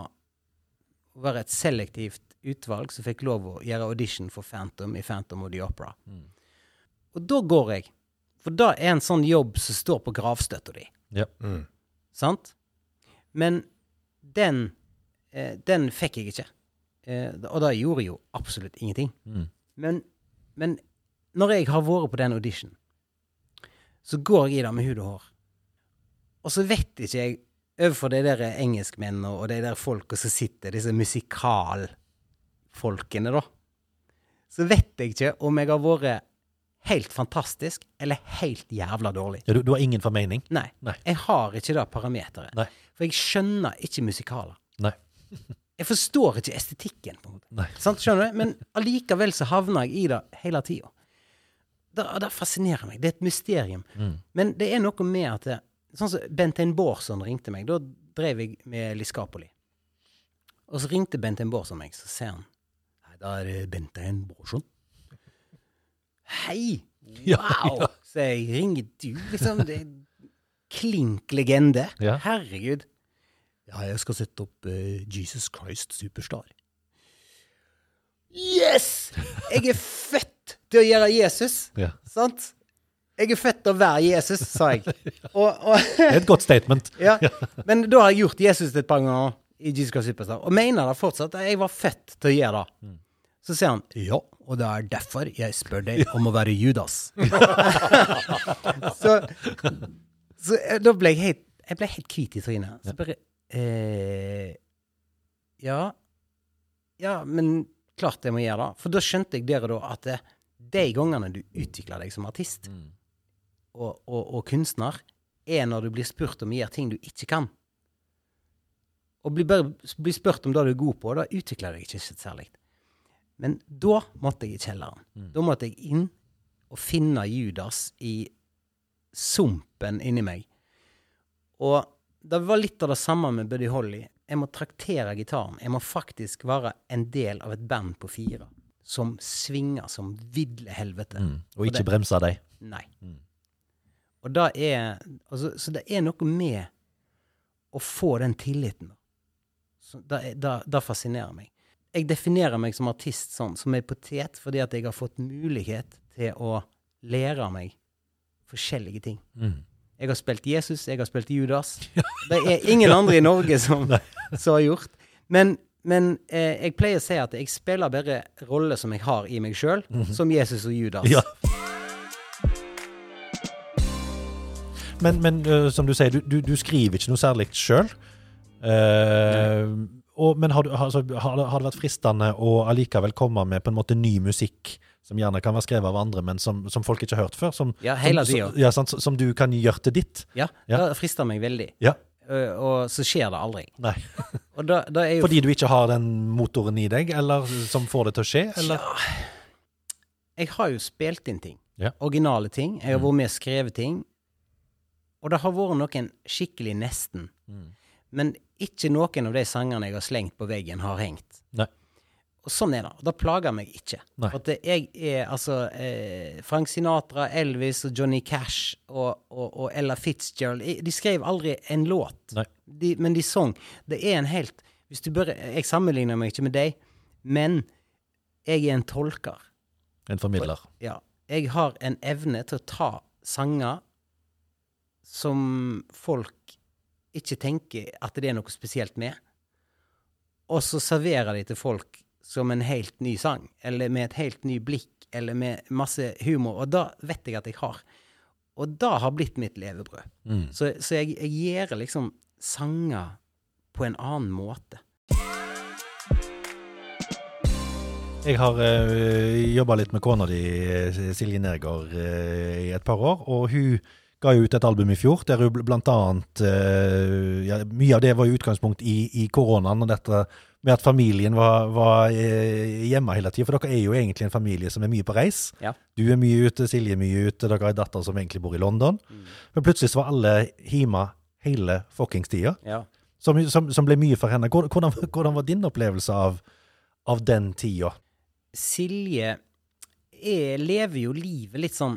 og var et selektivt utvalg som fikk lov å gjøre audition for Phantom i Phantom of the Opera. Og da går jeg. For da er en sånn jobb som står på gravstøtta di. Ja. Mm. Sant? Men den, eh, den fikk jeg ikke. Eh, og da gjorde jo absolutt ingenting. Mm. Men, men når jeg har vært på den audition, så går jeg i det med hud og hår. Og så vet ikke jeg overfor de der engelskmennene og de der folka som sitter, disse musikalfolkene, da, så vet jeg ikke om jeg har vært helt fantastisk eller helt jævla dårlig. Ja, du, du har ingen formening? Nei. Nei. Jeg har ikke det parameteret. Nei. For jeg skjønner ikke musikaler. Nei. <laughs> Jeg forstår ikke estetikken. på en måte. Sant, skjønner du? Men allikevel så havner jeg i det hele tida. Det, det fascinerer meg. Det er et mysterium. Mm. Men det er noe med at det, Sånn som Bentein Bårdsson ringte meg. Da drev jeg med Liskapoli. Og så ringte Bentein Bårdsson meg, så ser han Nei, da er det Bentein Bårdsson. Hei! Ja, Wow! Så jeg ringer du, liksom. Det er klink legende. Ja. Herregud. Ja, jeg skal sette opp uh, Jesus Christ Superstar. Yes! Jeg er født til å gjøre Jesus, Ja. sant? Jeg er født til å være Jesus, sa jeg. <laughs> Og, og, Det er et godt statement. <laughs> ja. <laughs> Men da har jeg gjort Jesus et par ganger i Jesus Christ Superstar, og mener da fortsatt at jeg var født til å gjøre det. Så sier han ja, og det er derfor jeg spør deg om å være Judas. så, så eh, da ble jeg helt Jeg ble helt hvit i trynet. Så bare eh, Ja. Ja, men klart jeg må gjøre det. For da skjønte jeg der og da at eh, de gangene du utvikler deg som artist og, og, og kunstner, er når du blir spurt om å gjøre ting du ikke kan. Og blir, bli, spurt om det du er god på, da utvikler jeg ikke særlig. Men da måtte jeg i kjelleren. Da måtte jeg inn og finne Judas i sumpen inni meg. Og det var litt av det samme med Buddy Holly. Jeg må traktere gitaren. Jeg må faktisk være en del av et band på fire som svinger som vidle helvete. Mm. Og ikke bremse deg. Nei. Og da er altså, Så det er noe med å få den tilliten. Så da, er- fascinerer meg. Jeg definerer meg som artist sånn, som en potet, fordi at jeg har fått mulighet til å lære meg forskjellige ting. Mm. Jeg har spilt Jesus, jeg har spilt Judas. <laughs> Det er ingen andre i Norge <laughs> som, som har gjort. Men, men eh, jeg pleier å si at jeg spiller bare roller som jeg har i meg sjøl, som Jesus og Judas. Ja. Men, men uh, som du sier, du, du, du skriver ikke noe særlig sjøl. men har, du, har, altså, har, har det vært fristende å allikevel komme med på en måte ny musikk som gjerne kan være skrevet av andre, men som, som folk ikke har hørt før? Som, Ja, hele som, tida. som, ja, sant, som du kan gjøre til ditt? Ja, Ja. det frister meg veldig. Ja. Eh, og så skjer det aldri. Nei. <laughs> Og da, da jo Fordi du ikke har den motoren i deg, eller som får det til å skje? Eller? Jeg har jo spilt inn ting. Ja. Originale ting. Jeg har vært med og skrevet ting. Og det har vært noen skikkelig nesten. Mm. Men ikke noen av de sangene jeg har slengt på veggen, har hengt. Nei. Og sånn er det. Og det plager meg ikke. Nei. For at jeg er altså eh, Frank Sinatra, Elvis og Johnny Cash og, og, og Ella Fitzgerald eh, De skrev aldri en låt, de, men de sang. Det er en helt hvis du bør, Jeg sammenligner meg ikke med deg, men jeg er en tolker. En formidler. Ja. Jeg har en evne til å ta sanger som folk ikke tenker at det er noe spesielt med, og så serverer de til folk som en helt ny sang, eller med et helt ny blikk, eller med masse humor, og da vet jeg at jeg har. Og det har blitt mitt levebrød. Mm. Så, så jeg, jeg gjør liksom sanger på en annen måte. Jeg har uh, jobba litt med kona di, eh, Silje Nergård, eh, i et par år. Og hun ga jo ut et album i fjor der hun blant annet eh, ja, Mye av det var jo utgangspunkt i, i koronaen, og dette med at familien var, var eh, hjemme hele tida. For dere er jo egentlig en familie som er mye på reis. Ja. Du er mye ute, Silje er mye ute, dere har en datter som egentlig bor i London. Men plutselig så var alle hjemme hele fuckings tida. Ja. Som, som, som ble mye for henne. Hvordan, hvordan var din opplevelse av, av den tida? Silje jeg lever jo livet litt sånn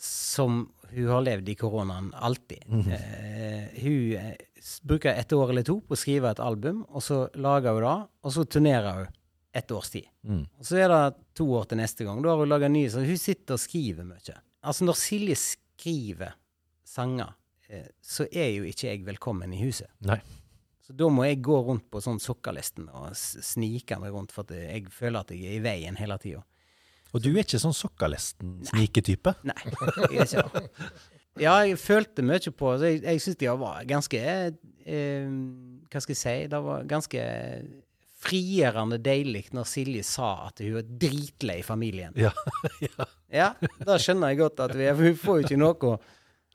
som Hun har levd i koronaen alltid. eh, hun eh, bruker et år eller to på å skrive et album, og så lager hun det, og så turnerer hun et års tid. Mm. Og så er det to år til neste gang. Da har hun laga nye så Hun sitter og skriver mye. Altså, når Silje skriver sanger, eh, så er jo ikke jeg velkommen i huset. Nei. Så da må jeg gå rundt på sånn sokkelisten og snike meg rundt, for at jeg føler at jeg er i veien hele tida. Og du er ikke sånn sokkalesten-sniketype? Nei, jeg er ikke det. Ja, jeg følte mye på så Jeg, jeg syns de var ganske eh, Hva skal jeg si? Det var ganske frigjørende deilig når Silje sa at hun var dritlei familien. Ja. <laughs> Ja, ja da skjønner jeg godt at vi, hun får jo ikke noe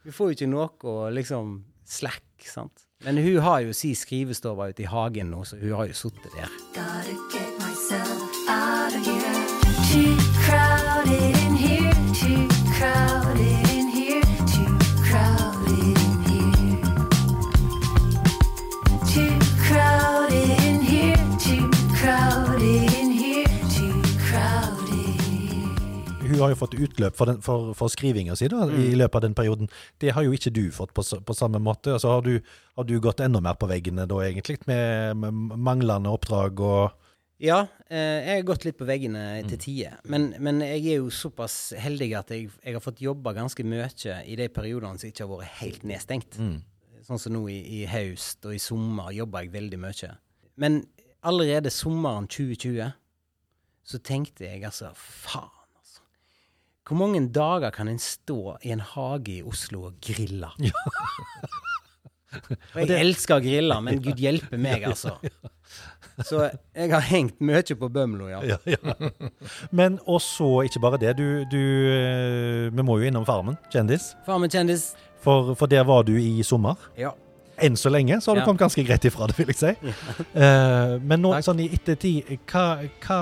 Hun får jo ikke noe liksom slack, sant. Men hun har jo si skrivestove ute i hagen nå, så hun har jo sittet der. Gotta get myself out of here. Too crowded in here, too crowded in here, too crowded in here. Too crowded in here, too crowded in here, too crowded in here. Hun har jo fått utløp for, den, for, for skrivinga si da, i løpet av den perioden. Det har jo ikke du fått på, på samme måte. Altså, har, du, har du gått enda mer på veggene da, egentlig, med, med manglende oppdrag og Ja, eh, jeg har gått litt på veggene til tider. Men, men jeg er jo såpass heldig at jeg, jeg har fått jobba ganske mye i de periodene som ikke har vært helt nedstengt. Sånn som nå i, i høst og i sommer jobba jeg veldig mye. Men allerede sommeren 2020 så tenkte jeg altså faen, altså. Hvor mange dager kan en stå i en hage i Oslo og grille? Og jeg elsker å grille, men <laughs> gud hjelpe meg, altså. Så jeg har hengt mye på Bømlo, ja. Ja, ja. Men og så ikke bare det. Du, du eh, Vi må jo innom Farmen, kjendis. Farmen kjendis. For, for der var du i sommer. Ja. Enn så lenge så har du Ja. kommet ganske greit ifra det, vil jeg si. uh, men nå, Takk. sånn i ettertid, hva, hva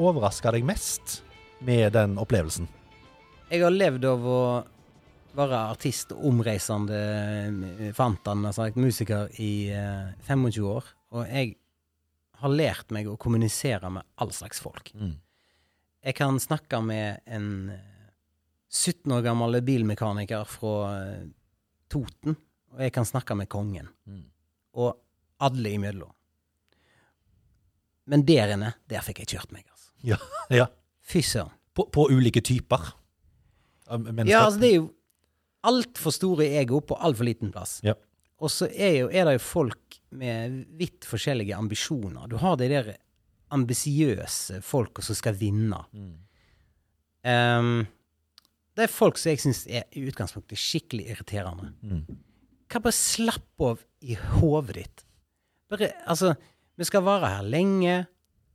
overraska deg mest med den opplevelsen? Jeg har levd av å være artist og omreisende eh, fantan, altså musiker, i eh, 25 år. Og jeg har lært meg å kommunisere med all slags folk. Mm. Jeg kan snakke med en eh, 17 år gammel bilmekaniker fra eh, Toten, og jeg kan snakke med kongen. Mm. Og alle imellom. Men der inne, der fikk jeg kjørt meg, altså. Ja, ja. Fy søren. På, på ulike typer mennesker. Ja, altså det er jo altfor store ego på altfor liten plass. Ja. Og så er, jo, er det jo folk med vidt forskjellige ambisjoner. Du har de der ambisiøse folka som skal vinne. Mm. Um, det er folk som jeg syns er i utgangspunktet skikkelig irriterende. Mm. Kan bare slapp av i hodet ditt. Bare, altså, vi skal være her lenge,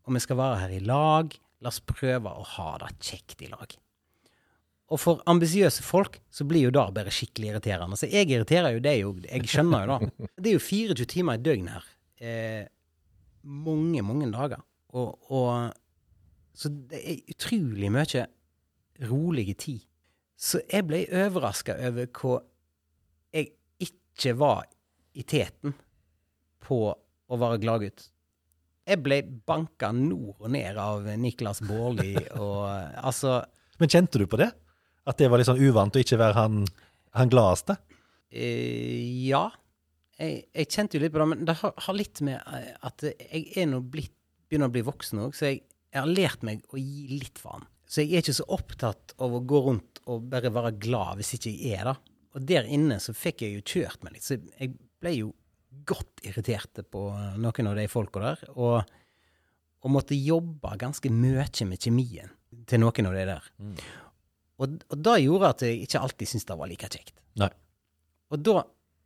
og vi skal være her i lag. La oss prøve å ha det kjekt i lag. Og for ambisiøse folk så blir jo det bare skikkelig irriterende. Så jeg irriterer jo det jo. Jeg skjønner jo det. Det er jo 24 timer i døgn her. Eh, mange, mange dager. Og, og Så det er utrolig mye rolige tid. Så jeg ble overraska over hvor jeg ikke var i teten på å være gladgutt. Jeg ble banka nord og ned av Niklas Baarli og altså Men kjente du på det? At det var litt sånn uvant å ikke være han, han gladeste? eh, Ja. Jeg, jeg kjente jo litt på det, men det har, har litt med eh, at jeg er nå blitt, begynner å bli voksen òg, så jeg, jeg har lært meg å gi litt faen. Så jeg er ikke så opptatt av å gå rundt og bare være glad hvis ikke jeg er det. Og der inne så fikk jeg jo kjørt meg litt, så jeg ble jo godt irritert på noen av de folka der. Og, og måtte jobbe ganske mye med kjemien til noen av de der. Og, og det gjorde at jeg ikke alltid syntes det var like kjekt. Nei. Og da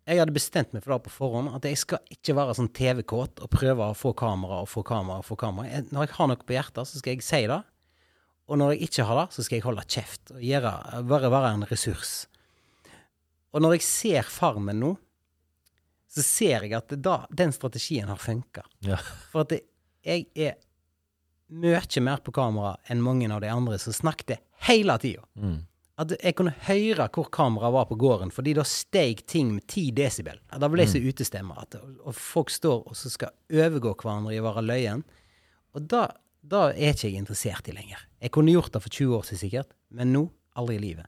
jeg hadde bestemt meg for det på forhånd, at jeg skal ikke være sånn TV-kåt og prøve å få kamera og få kamera og få kamera. Jeg, når jeg har noe på hjertet, så skal jeg si det. Og når jeg ikke har det, så skal jeg holde kjeft og gjøre, bare være en ressurs. Og når jeg ser Farmen nå, så ser jeg at da, den strategien har funka. Ja. For at det, jeg er mye mer på kamera enn mange av de andre som snakket hele tida. Mm. At jeg kunne høre hvor kameraet var på gården, fordi da steg ting med 10 desibel. Da ble jeg så utestemme. At, og folk står og så skal overgå hverandre i å være løyen. Og da, da er ikke jeg interessert i lenger. Jeg kunne gjort det for 20 år siden sikkert, men nå aldri i livet.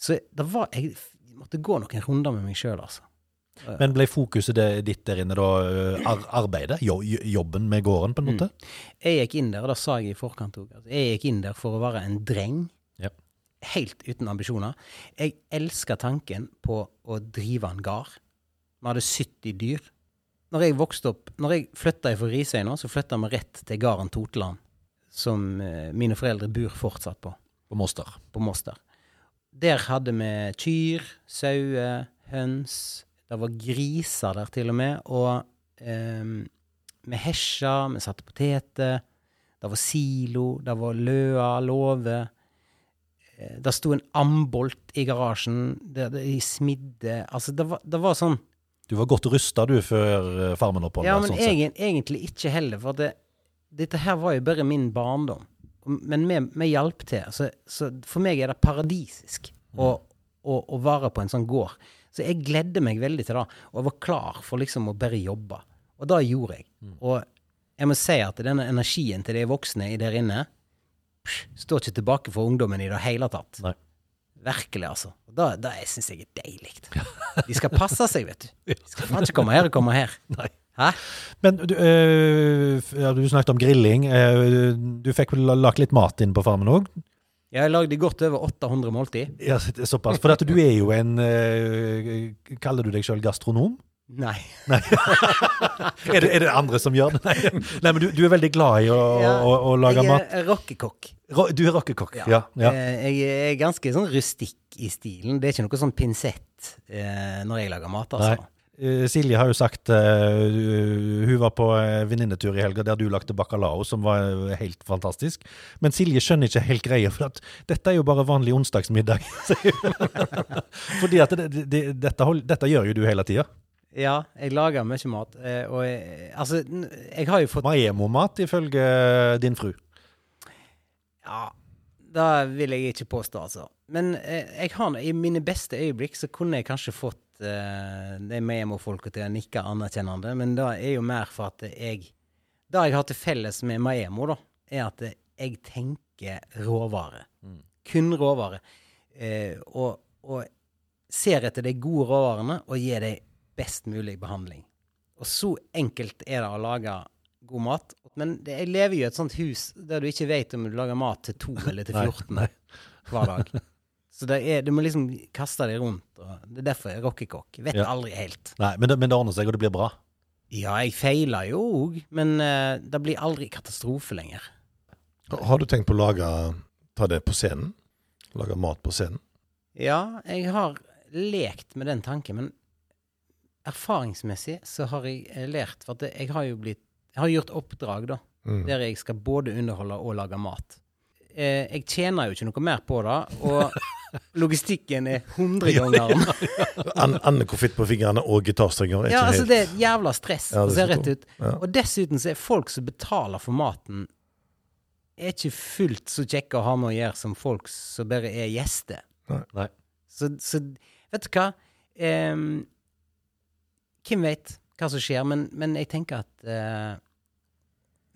Så det var, jeg måtte gå noen runder med meg sjøl, altså. Men ble fokuset det, ditt der inne da eh, ar arbeidet? Jo, jobben med gården, på en måte? Jeg gikk inn der, og det sa jeg i forkant òg, altså, jeg gikk inn der for å være en dreng. Ja. Helt uten ambisjoner. Jeg elska tanken på å drive en gard. Vi hadde 70 dyr. Når jeg vokste opp, når jeg flytta fra Risøy nå, så flytta vi rett til gården Toteland, som eh, mine foreldre bor fortsatt på, På Moster. på Moster. Der hadde vi kyr, sauer, høns. Det var griser der til og med. Og eh, vi hesja, vi satte poteter. Det var silo, det var løa, låve. Eh, Det sto en ambolt i garasjen. Det, det, de smidde Altså, det var, det var sånn Du var godt rusta du før eh, Farmen-oppholdet? Ja, men sånn egen, egentlig ikke heller, for det, dette her var jo bare min barndom. Men vi, vi hjalp til. Så, så for meg er det paradisisk å, å, å være på en sånn gård. Så jeg gledde meg veldig til det, og jeg var klar for liksom å bare jobbe. Og det gjorde jeg. Og jeg må si at denne energien til de voksne der inne psh, står ikke tilbake for ungdommen i det hele tatt. Nei. Virkelig, altså. Og det, det syns jeg er deilig. <laughs> De skal passe seg, vet du. <laughs> De skal faen ikke komme her og komme her. Nei. Hæ? Men du, øh, ja, du snakket om grilling. Eh, du fikk vel lagt litt mat inn på Farmen òg? Jeg lagde godt over 800 måltid. Ja, såpass. For du er jo en eh, Kaller du deg sjøl gastronom? Nei. <laughs> Er det, er det andre som gjør det? Nei, Nei men du, du er veldig glad i å, Ja, å, å lage jeg er rockekokk. Ro- Du er rockekokk? Ja. ja. Eh, Jeg er ganske sånn rustikk i stilen. Det er ikke noe sånn pinsett eh, når jeg lager mat, altså. Nei. Eh, Silje har jo sagt uh, Hun var på eh, venninnetur i helga der du lagde bacalao, som var helt fantastisk. Men Silje skjønner ikke helt greia, for at dette er jo bare vanlig onsdagsmiddag. <laughs> Fordi at det, det, det, dette, hold, dette gjør jo du hele tida. Ja, jeg lager mye mat. Og jeg, altså, jeg har jo fått Maemo-mat, ifølge din fru. Ja, det vil jeg ikke påstå, altså. Men jeg har, i mine beste øyeblikk så kunne jeg kanskje fått eh, de Maemo-folka til å nikke anerkjennende, men det er jo mer for at jeg Det jeg har til felles med Maemo, da, er at jeg tenker råvare. Kun råvare. Eh, og, og ser etter de gode råvarene og gir dem best mulig behandling. Og så enkelt er det å lage god mat. Men det, jeg lever jo i et sånt hus der du ikke vet om du lager mat til to <laughs> eller til 14 hver dag. <laughs> Så det er, du må liksom kaste deg rundt. Og det er derfor jeg er rockekokk. Vet Ja. aldri helt. Nei, men det, men det ordner seg, og det blir bra. Ja, jeg feiler jo òg, men uh, det blir aldri katastrofe lenger. Har du tenkt på å lage Ta det på scenen? Lage mat på scenen? Ja, jeg har lekt med den tanken, men erfaringsmessig så har jeg eh, lært For at jeg har jo blitt Jeg har gjort oppdrag, da, Mm. der jeg skal både underholde og lage mat. Eh, jeg tjener jo ikke noe mer på det, og logistikken er 100 ganger An Anne-konfitt på fingrene og gitarstrenger er Ja, altså helt det er et jævla stress Ja, det ser rett ut. Ja. Og dessuten så er folk som betaler for maten, er ikke fullt så kjekke å ha med å gjøre som folk som bare er gjester. Nei. Så, så vet du hva? um, hvem vet hva som skjer, men, men jeg tenker at uh,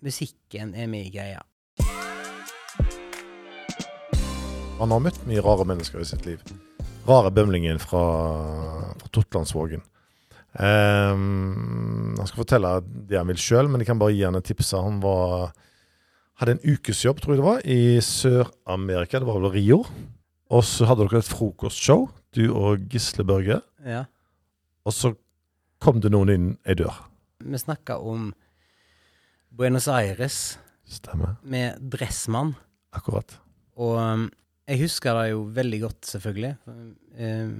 musikken er mye greia. Han har møtt mye rare mennesker i sitt liv. Rare bømlingen fra, fra Totlandsvågen. Um, han skal fortelle det han vil sjøl, men jeg kan bare gi han et tips. Han var, hadde en ukesjobb, tror jeg det var, i Sør-Amerika. Det var vel Rio. Og så hadde dere et frokostshow, du og Gisle Børge. Ja. Og så kom det noen inn ei dør. Vi snakka om Buenos Aires Stemmer. med Dressmann. Akkurat. Og um, jeg husker det jo veldig godt, selvfølgelig. Eh,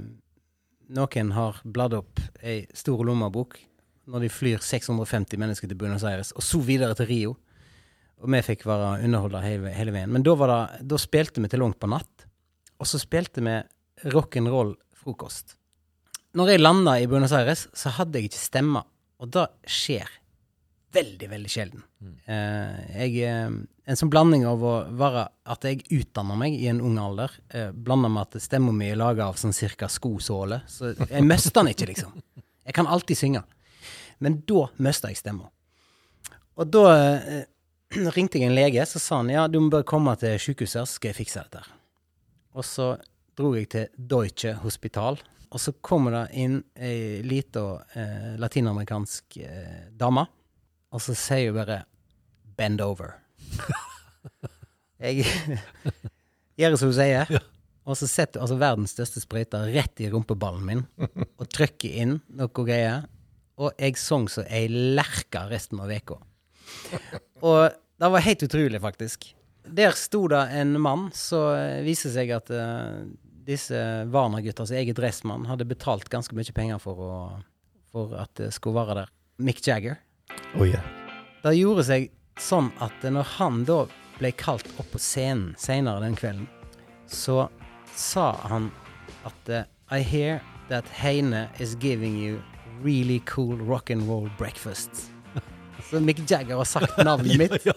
noen har bladd opp ei stor lommebok når de flyr 650 mennesker til Buenos Aires, og så videre til Rio. Og vi fikk være underholder hele, hele veien. Men da, det, da spilte vi til langt på natt. Og så spilte vi rock'n'roll frokost. Når jeg landa i Buenos Aires, så hadde jeg ikke stemme. Og det skjer veldig, veldig sjelden. Eh, jeg, eh, en sånn blanding av å være at jeg utdanner meg i en ung alder, eh, blanda med at stemma mi er laga av sånn cirka skosåle. Så jeg mister den ikke, liksom. Jeg kan alltid synge. Men da mister jeg stemma. Og da eh, <clears throat> ringte jeg en lege, så sa han ja, du må bare komme til sykehuset, så skal jeg fikse dette. Og så dro jeg til Deutsche Hospital og så kommer det inn ei lita eh, latinamerikansk eh, dame, og så sier hun bare 'bend over'. <laughs> Jeg <laughs> gjør som hun sier, og så setter hun altså verdens største sprøyte rett i rumpeballen min og trykker inn noe greier. Og jeg sang så ei lerke resten av veka. Og det var helt utrolig, faktisk. Der sto det en mann, så viser seg at uh, disse Warner-guttas eget dressmann hadde betalt ganske mye penger for, å, for at det skulle være der. Mick Jagger. Oi, yeah. Det gjorde seg sånn at når han da ble kalt opp på scenen senere den kvelden, så sa han at eh, I hear that Heine is giving you really cool rock and roll breakfast. <laughs> Så Mick Jagger har sagt <laughs> navnet mitt. Ja,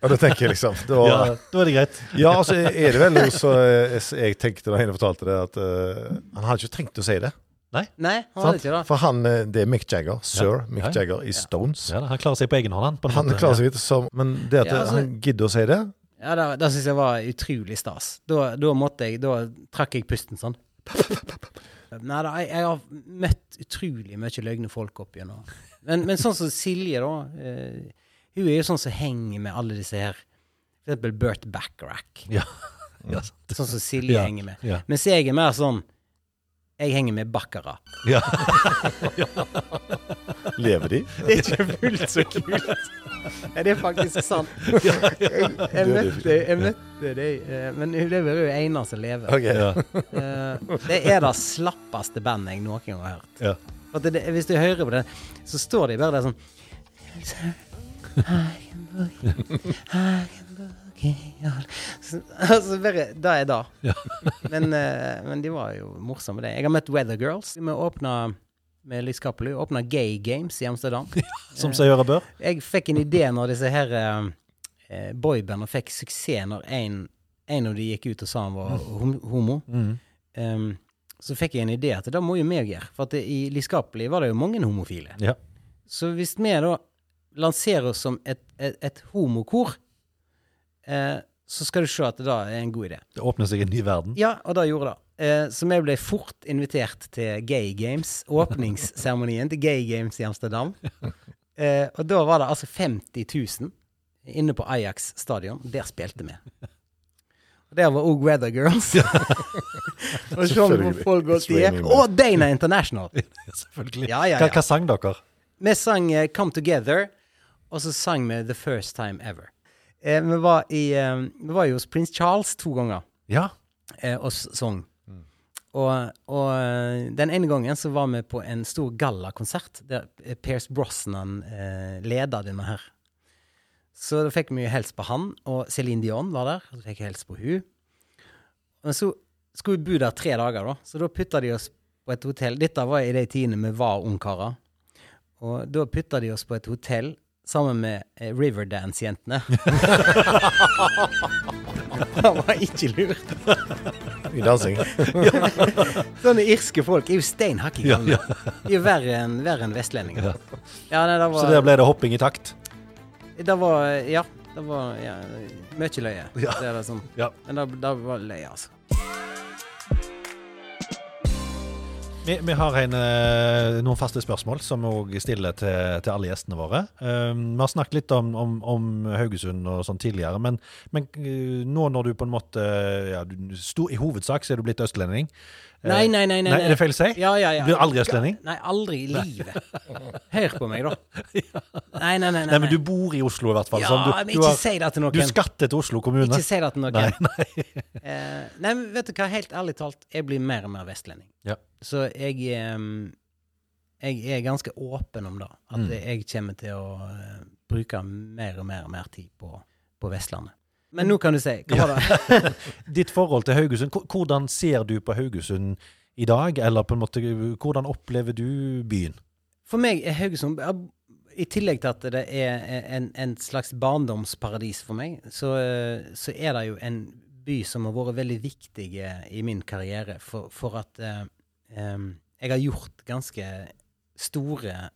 da tenker jeg liksom da, ja, ja. da er det greit. ja, altså er det vel noe så eh, jeg tenkte da Heine fortalte det, at uh, han hadde ikke trengt å si det. Nei, han hadde ikke det. For han, eh, det er Mick Jagger. Sir Ja. Mick Ja, ja. Jagger i Stones. Ja, da, han klarer seg på egen hånd, han. På en Han måte. klarer seg ikke som Men det at Ja, altså- han gidder å si det Ja, det, det syns jeg var utrolig stas. Da, da måtte jeg Da trakk jeg pusten sånn. Nei da, jeg, jeg har møtt utrolig mye løgne folk opp gjennom. Men, men sånn som Silje, da. eh, hun er jo sånn som henger med alle disse her. For eksempel Burt Backrack. Ja. <laughs> Ja, sant. Sånn som Silje Ja, henger med. ja. Mens jeg er mer sånn Jeg henger med bakkere. Ja. <laughs> Lever de? Det er ikke fullt så kult. Er det er faktisk sant. <laughs> Jeg, møtte, jeg møtte deg, eh, men hun lever jo ene som lever. Okay, Ja. Eh, det er det slappeste bandet jeg noen gang har hørt. Ja. At det, hvis du hører på det, så står de bare der sånn <laughs> I can boogie, I can boogie all- Så- Altså bare Det er det. Ja. Men, eh, men de var jo morsomme, det. Jeg har møtt Weather Girls. Vi åpna med Liz Cappelly, åpna Gay Games i Amsterdam. <laughs> Som seg gjøre bør. Jeg fikk en idé når disse her eh, eh, boybandene fikk suksess når en, en av de gikk ut og sa han var hom homo. Mm. Um, så fikk jeg en idé at det må jo vi gjøre. For at det, i Liskapelig var det jo mange homofile. Ja. Så hvis vi da lanserer oss som et, et, et homokor, eh, så skal du se at det da er en god idé. Det åpner seg en ny verden. Ja, og det gjorde det. Eh, så vi ble fort invitert til Gay Games, åpningsseremonien til Gay Games i Amsterdam. <laughs> Eh, og da var det altså 50 000 inne på Ajax stadion. Der spilte vi. Og der var òg Weather Girls. <laughs> og så om Selvfølgelig. folk går de. Og Dana International. <laughs> Selvfølgelig. Ja, ja, Hva, ja. hva sang dere? Vi sang uh, Come Together, og så sang vi The First Time Ever. Eh, vi, var i, eh, vi var jo hos prins Charles to ganger Ja. eh, og s- sang. Og, og eh, den ene gangen så var vi på en stor gallakonsert der eh, Pierce Brosnan eh, leda denne her. Så da fikk vi jo helst på han, og Céline Dion var der. Og så fikk jeg på hun. Men så skulle vi bo der tre dager, da. Så da putta de oss på et hotell. Dette var i de tidene vi var ungkarer. Og da putta de oss på et hotell sammen med eh, Riverdance-jentene. <laughs> det var ikke lurt. Mye dansing. <laughs> Sånne irske folk er jo steinhakking Ja, ja. De er verre enn en vestlendinger. Ja. Ja, nei, det var, Så der ble det hopping i takt? det var Ja, det var ja, mye løye. Ja. Det det sånn. Ja. Men det, det var løye, altså. Vi, vi har en, eh, noen faste spørsmål som vi òg stiller til, til alle gjestene våre. Um, vi har snakket litt om, om, om Haugesund og sånn tidligere, men, men eh, nå når du på en måte ja, du, sto, I hovedsak så er du blitt østlending. Eh, Nei, nei, nei. nei, Nei, er det feil å si? Ja, ja, ja. Du blir aldri østlending? Nei, aldri i livet. Hør på meg, da. <laughs> Nei, nei, nei. nei, Nei, men du bor i Oslo i hvert fall. Ja, sånn, du, men ikke har, si det til noen. du skatter til Oslo kommune. Ikke si det til noen. Nei, <laughs> nei. Eh, nei, men vet du hva, helt ærlig talt, jeg blir mer og mer vestlending. Ja. Så jeg Jeg er ganske åpen om det. At Mm. jeg kommer til å eh, bruke mer og mer og mer tid på, på Vestlandet. Men nå kan du si Hva var det? <laughs> Ditt forhold til Haugesund, hvordan ser du på Haugesund i dag? Eller på en måte, hvordan opplever du byen? For meg er Haugesund I tillegg til at det er en, en slags barndomsparadis for meg, så, eh, så er det jo en by som har vært veldig viktig i min karriere, for, for at eh, jeg har gjort ganske store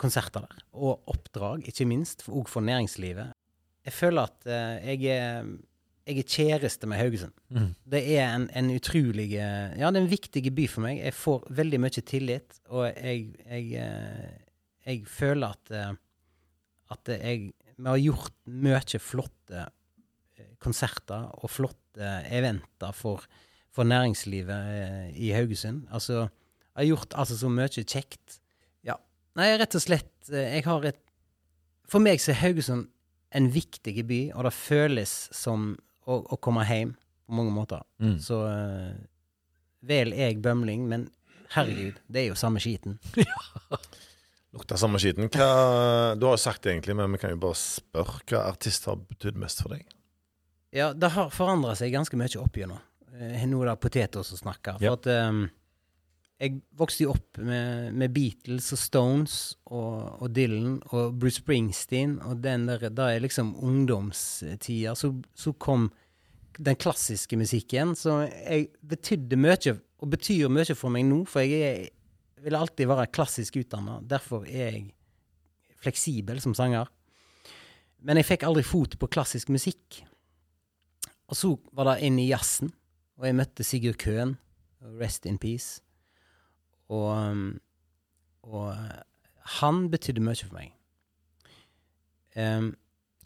konserter der, og oppdrag, ikke minst, òg for, næringslivet. Jeg føler at uh, jeg er jeg er kjæreste med Haugesund. Mm. Det er en, en utrolig eh, Ja, det er en viktig by for meg. Jeg får veldig mye tillit, og jeg, jeg, eh, jeg føler at, at jeg Vi har gjort mye flotte konserter og flotte eventer for, for næringslivet i Haugesund. Altså, jeg har gjort altså så mye kjekt. Ja. Nei, rett og slett Jeg har et For meg så er Haugesund en viktig by, og det føles som å, å komme hjem på mange måter. Mm. Så uh, vel jeg bømling, men herregud, det er jo samme skiten. <laughs> Lukter samme skiten. Hva, du har jo sagt det egentlig, men vi kan jo bare spørre. Hva artist har betydd mest for deg? Ja, det har forandra seg ganske mye opp gjennom. Eh, Nå er det poteter som snakker. For Ja. at ehm, jeg vokste jo opp med, med Beatles og Stones og, og Dylan og Bruce Springsteen, og den der, da er liksom ungdomstida. Så, så kom den klassiske musikken, så jeg betydde mye, og betyr mye for meg nå, for jeg er, vil alltid være klassisk utdanna. Derfor er jeg fleksibel som sanger. Men jeg fikk aldri fot på klassisk musikk. Og så var det inn i jazzen, og jeg møtte Sigurd Køhn, Rest in Peace. Og, um, og uh, han betydde mye for meg. Um,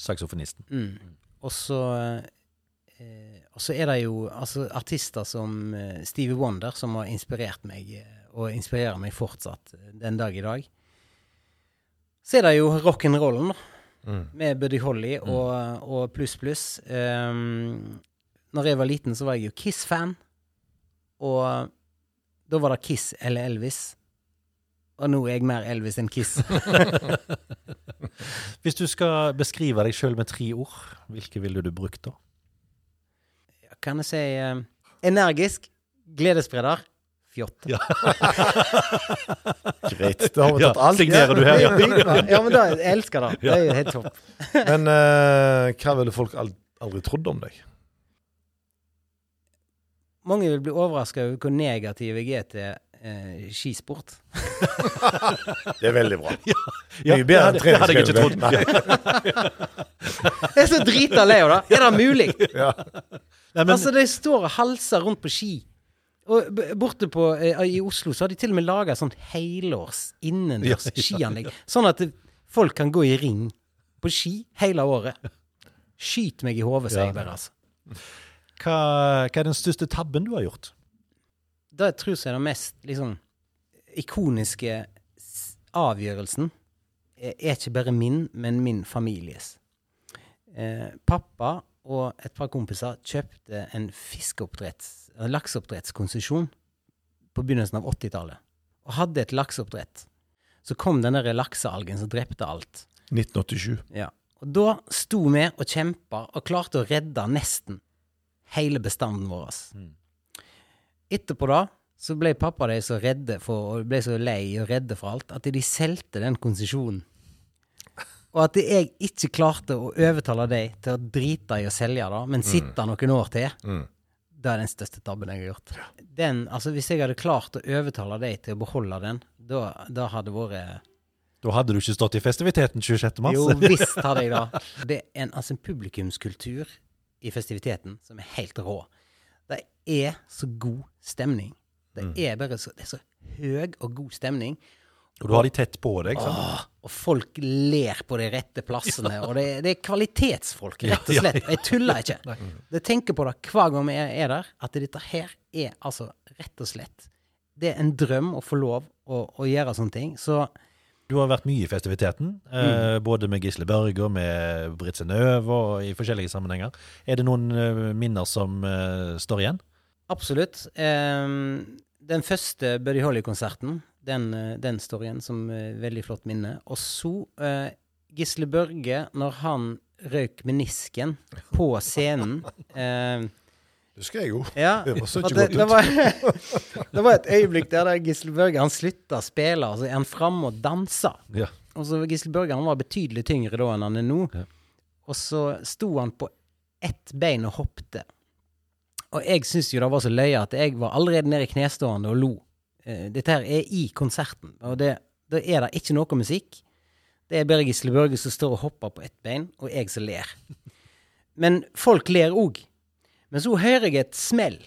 Saksofonisten. mm. Og så eh, Og så er det jo altså, artister som eh, Stevie Wonder, som har inspirert meg, eh, og inspirerer meg fortsatt eh, den dag i dag. Så er det jo rock'n'rollen, da Mm. med Buddy Holly og, og Pluss Pluss. Um, når jeg var liten, så var jeg jo Kiss-fan. Og da var det Kiss eller Elvis. Og nå er jeg mer Elvis enn Kiss. <laughs> Hvis du skal beskrive deg sjøl med tre ord, hvilke ville du brukt da? kan jeg si eh, energisk, gledesspreder, fjott. Ja. <laughs> Greit. Da har vi Ja, tatt alt. signerer du her, ja. <laughs> ja, men da, jeg elsker det. Det er jo helt topp. Men eh, hva ville folk aldri trodd om deg? Mange vil bli overraska over hvor negativ jeg er til eh, skisport. Det er veldig bra. <laughs> Ja, Mye bedre enn det hadde jeg ikke trodd. <laughs> Jeg er så drita lei av det! Er det mulig? <laughs> Ja. Nei, men, altså, de står og halser rundt på ski. Og borte på, eh, i Oslo så har de til og med laga sånn helårs innendørs Ja, ja. skianlegg. Sånn at det- folk kan gå i ring på ski hele året. Skyt meg i hodet, sier Ja. jeg bare. altså. Hva, hva er den største tabben du har gjort? Det tror jeg er den mest liksom, ikoniske avgjørelsen er, er ikke bare min, men min families. Eh, pappa og et par kompiser kjøpte en fiskeoppdretts, lakseoppdrettskonsesjon på begynnelsen av 80-tallet. Og hadde et lakseoppdrett. Så kom den der laksealgen som drepte alt. 1987. Ja. Og da sto vi og kjempa og klarte å redde nesten hele bestanden vår. Etterpå da så ble pappa de så redde for, og ble så lei og redde for alt at de solgte den konsesjonen. Og at jeg ikke klarte å overtale dem til å drite i å selge det, men sitte noen år til. Mm. Det er den største tabben jeg har gjort. Den, altså Hvis jeg hadde klart å overtale dem til å beholde den, da, da hadde det vært Da hadde du ikke stått i festiviteten 26. mars. jo, visst hadde jeg <laughs> det. Det er en, altså en publikumskultur i festiviteten som er helt rå. Det er så god stemning. Det er bare så, det er så høy og god stemning. Og du har de tett på deg. sant? Åh, og folk ler på de rette plassene. <laughs> Og det, det er kvalitetsfolk, rett og Ja, ja, slett. Jeg tuller ikke. <laughs> Jeg tenker på det hver gang vi er, er der, at dette her er altså rett og slett Det er en drøm å få lov å, å gjøre sånne ting. Så Du har vært mye i festiviteten, eh, både med Gisle Børge og med Britt Synnøve og i forskjellige sammenhenger. Er det noen eh, minner som eh, står igjen? Absolutt. Den første Buddy Holly-konserten, den, eh, den står igjen som eh, veldig flott minne. Og så eh, Gisle Børge, når han røyk menisken på scenen <laughs> Det husker jeg jo. Ja, <laughs> Det var så ikke det, godt det, ut. var, <laughs> <laughs> det var et øyeblikk der, der Gisle Børge han slutta å spille, og så er han framme og danser. Ja. Og så Gisle Børge han var betydelig tyngre da enn han er nå. Ja. Og så sto han på ett bein og hoppte. Og jeg syns jo det var så løye at jeg var allerede nede i knestående og lo. Eh, dette her er i konserten, og det, da er det ikke noe musikk. Det er bare Gisle Børge som står og hopper på ett bein, og jeg som ler. Men folk ler òg Men så hører jeg et smell.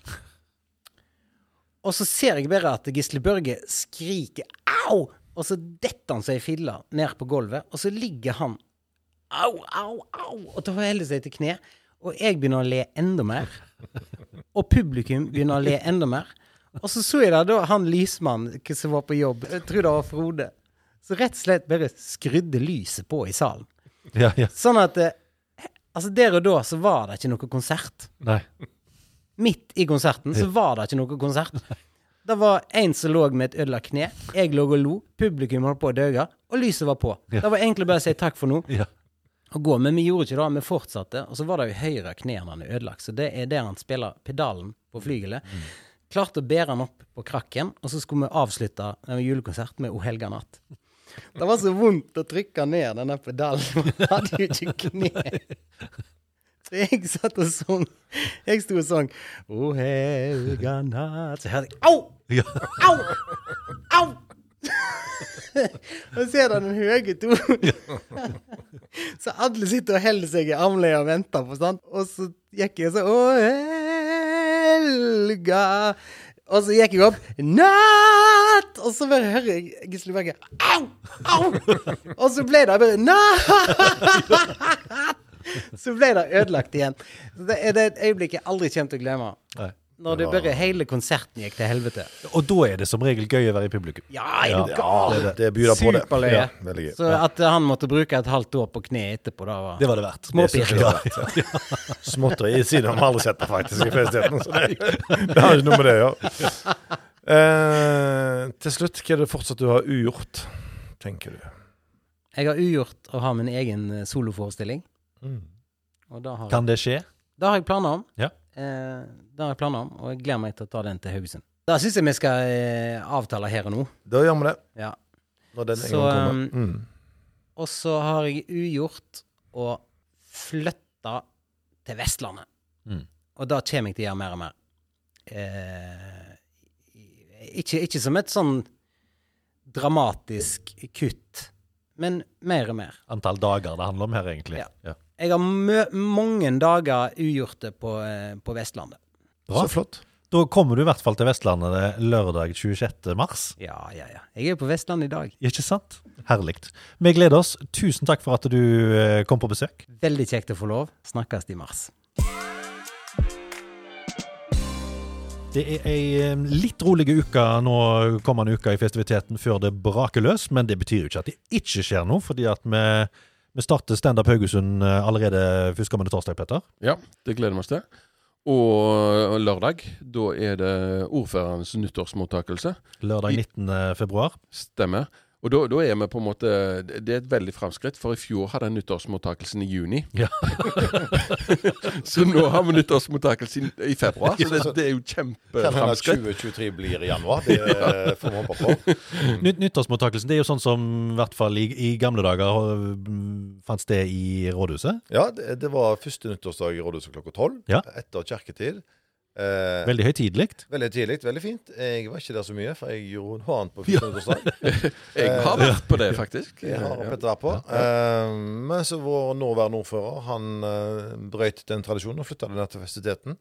Og så ser jeg bare at Gisle Børge skriker 'au!' Og så detter han seg i filla ned på gulvet, og så ligger han au, au, au, og tar heller seg til kne. Og jeg begynner å le enda mer. Og publikum begynner å le enda mer. Og så så jeg da, da han lysmannen som var på jobb, jeg tror det var Frode, så rett og slett bare skrudde lyset på i salen. Ja, ja. Sånn at eh, Altså, der og da så var det ikke noe konsert. Nei. Midt i konserten så var det ikke noe konsert. Det var en som lå med et ødelagt kne. Jeg lå og lo. Publikum holdt på å dø, og lyset var på. Ja. Det var egentlig bare å si takk for nå Ja. og gå. Men vi gjorde ikke det. Vi fortsatte. Og så var det jo høyre kne han er ødelagt. Så det er der han spiller pedalen på flygelet. Klarte å bære han opp på krakken, og så skulle vi avslutte en julekonsert med O helga natt. Det var så vondt å trykke ned denne pedalen. <laughs> Man hadde jo ikke kne. Så jeg satt og sang. Jeg sto og sang O helga natt Så hørte jeg Au! Ja. Au! Au! og så er det den høye tonen. så alle sitter og holder seg i armleia og venter på, sant? Og så gikk jeg så Å, helga Og så gikk jeg opp Natt! Og så bare hører jeg Gisle Berge Au! Au! Og så ble det bare Natt! Så ble det ødelagt igjen. Så det er det et øyeblikk jeg aldri kommer til å glemme. Nei. Når det bare hele konserten gikk til helvete. Og da er det som regel gøy å være i publikum. Ja, er du Ja. gal? Det, det byr på det. Superløye. Ja, veldig gøy. Så at han måtte bruke et halvt år på kne etterpå, da var Det var det verdt. Småpirk. Ja, Småtteri i siden har vi aldri sett det faktisk i festheten. Så det, det har ikke noe med det å gjøre. Eh, til slutt, hva er det fortsatt du har ugjort, tenker du? Jeg har ugjort å ha min egen soloforestilling. soloforestilling. Og da har, Kan det skje? det har jeg planer om. Ja. Eh, det har jeg planer om, og jeg gleder meg til å ta den til Haugesund. Da syns jeg vi skal eh, avtale her og nå. Da gjør vi det. Ja. Når den en Så, gang kommer. Mm. Og så har jeg ugjort å flytte til Vestlandet. Mm. Og da kommer jeg til å gjøre mer og mer. Eh, ikke, ikke som et sånn dramatisk kutt, men mer og mer. Antall dager det handler om her, egentlig. Ja. Ja. Jeg har mø mange dager ugjorte på, eh, på Vestlandet. Bra. Så flott. Da kommer du i hvert fall til Vestlandet lørdag 26. mars. Ja, ja, ja. Jeg er på Vestlandet i dag. Ikke sant? Herlig. Vi gleder oss. Tusen takk for at du eh, kom på besøk. Veldig kjekt å få lov. Snakkes i mars. Det er ei eh, litt rolig uke nå kommende uke i festiviteten før det braker løs, men det betyr jo ikke at det ikke skjer noe, fordi at vi, vi starter Standup Haugesund eh, allerede førstkommende torsdag, Petter. Ja, det gleder vi oss til. Og lørdag, da er det ordførerens nyttårsmottakelse. Lørdag 19. februar. Stemmer. Og da, da er vi på en måte Det er et veldig framskritt, for i fjor hadde jeg nyttårsmottakelsen i juni. Ja. så nå har vi nyttårsmottakelse i, i februar. Så det, det er jo kjempeframskritt. 2023 blir i januar. Det eh, får vi håpe på. Nytt, nyttårsmottakelsen det er jo sånn som i hvert fall i, i gamle dager mm, fant sted i rådhuset. Ja, det, det var første nyttårsdag i rådhuset klokka tolv. Ja. Etter kirketid. Eh, Veldig høytidelig. veldig tidlig, veldig fint. Jeg var ikke der så mye, for jeg gjorde noe annet på <laughs> 1400-årsdag. <laughs> Jeg har vært på det, faktisk. Jeg har Ja. Petter vært på. Eh, men så vår nåværende ordfører han eh, brøt den tradisjonen og flytta det ned til festiviteten.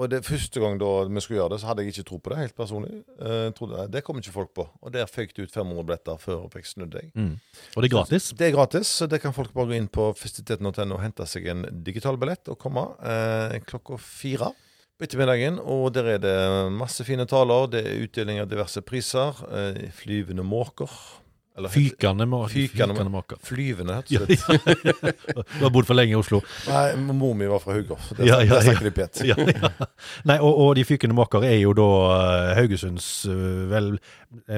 Og det første gang da vi skulle gjøre det, så hadde jeg ikke tro på det, helt personlig. Eh, jeg trodde, det kom ikke folk på. Og der føyk det ut 500 billetter før jeg snudde jeg. Mm. Og det er gratis. Det er gratis, så det kan folk bare gå inn på festiviteten.no og hente seg en digital billett og komme eh, klokka fire på ettermiddagen. Og der er det masse fine taler. Det er utdeling av diverse priser. Eh, flyvende måker. Eller Fykende måker. Fykende fykende måker. Flyvende, rett og slett. Du har bodd for lenge i Oslo. Nei, mor mi var fra hugger. Det, Ja, ja, det ja. snakker de pent. Ja, ja. Nei, og, og De fykende måker er jo da eh, Haugesunds eh, vel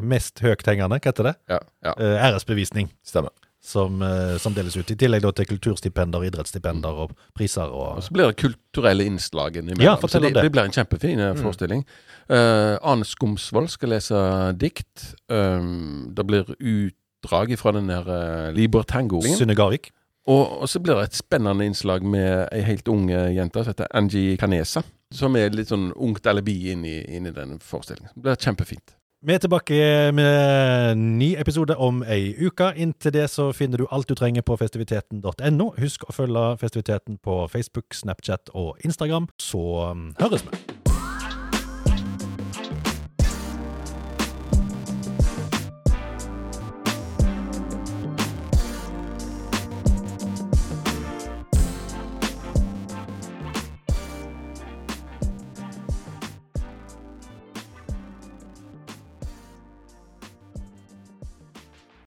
mest høythengende, hva heter det? Ja, ja. Eh, æresbevisning. Stemmer. Som, eh, som deles ut. I tillegg til kulturstipender, idrettsstipender og priser. Og Og, så blir det kulturelle innslag innimellom. Ja, så det, det. det blir en kjempefin eh, forestilling. Uh, Arne Skomsvold skal lese dikt. Um, det blir utdrag fra den der uh, Liber Tango-en. Synne Garvik. Og, og så blir det et spennende innslag med ei helt ung eh, jente som heter Angie Canesa. Som er litt sånn ungt alibi inn i, denne forestillingen. Det blir kjempefint. Vi er tilbake med ny episode om ei uke. Inntil det så finner du alt du trenger på festiviteten.no. Husk å følge festiviteten på Facebook, Snapchat og Instagram, så um, høres vi.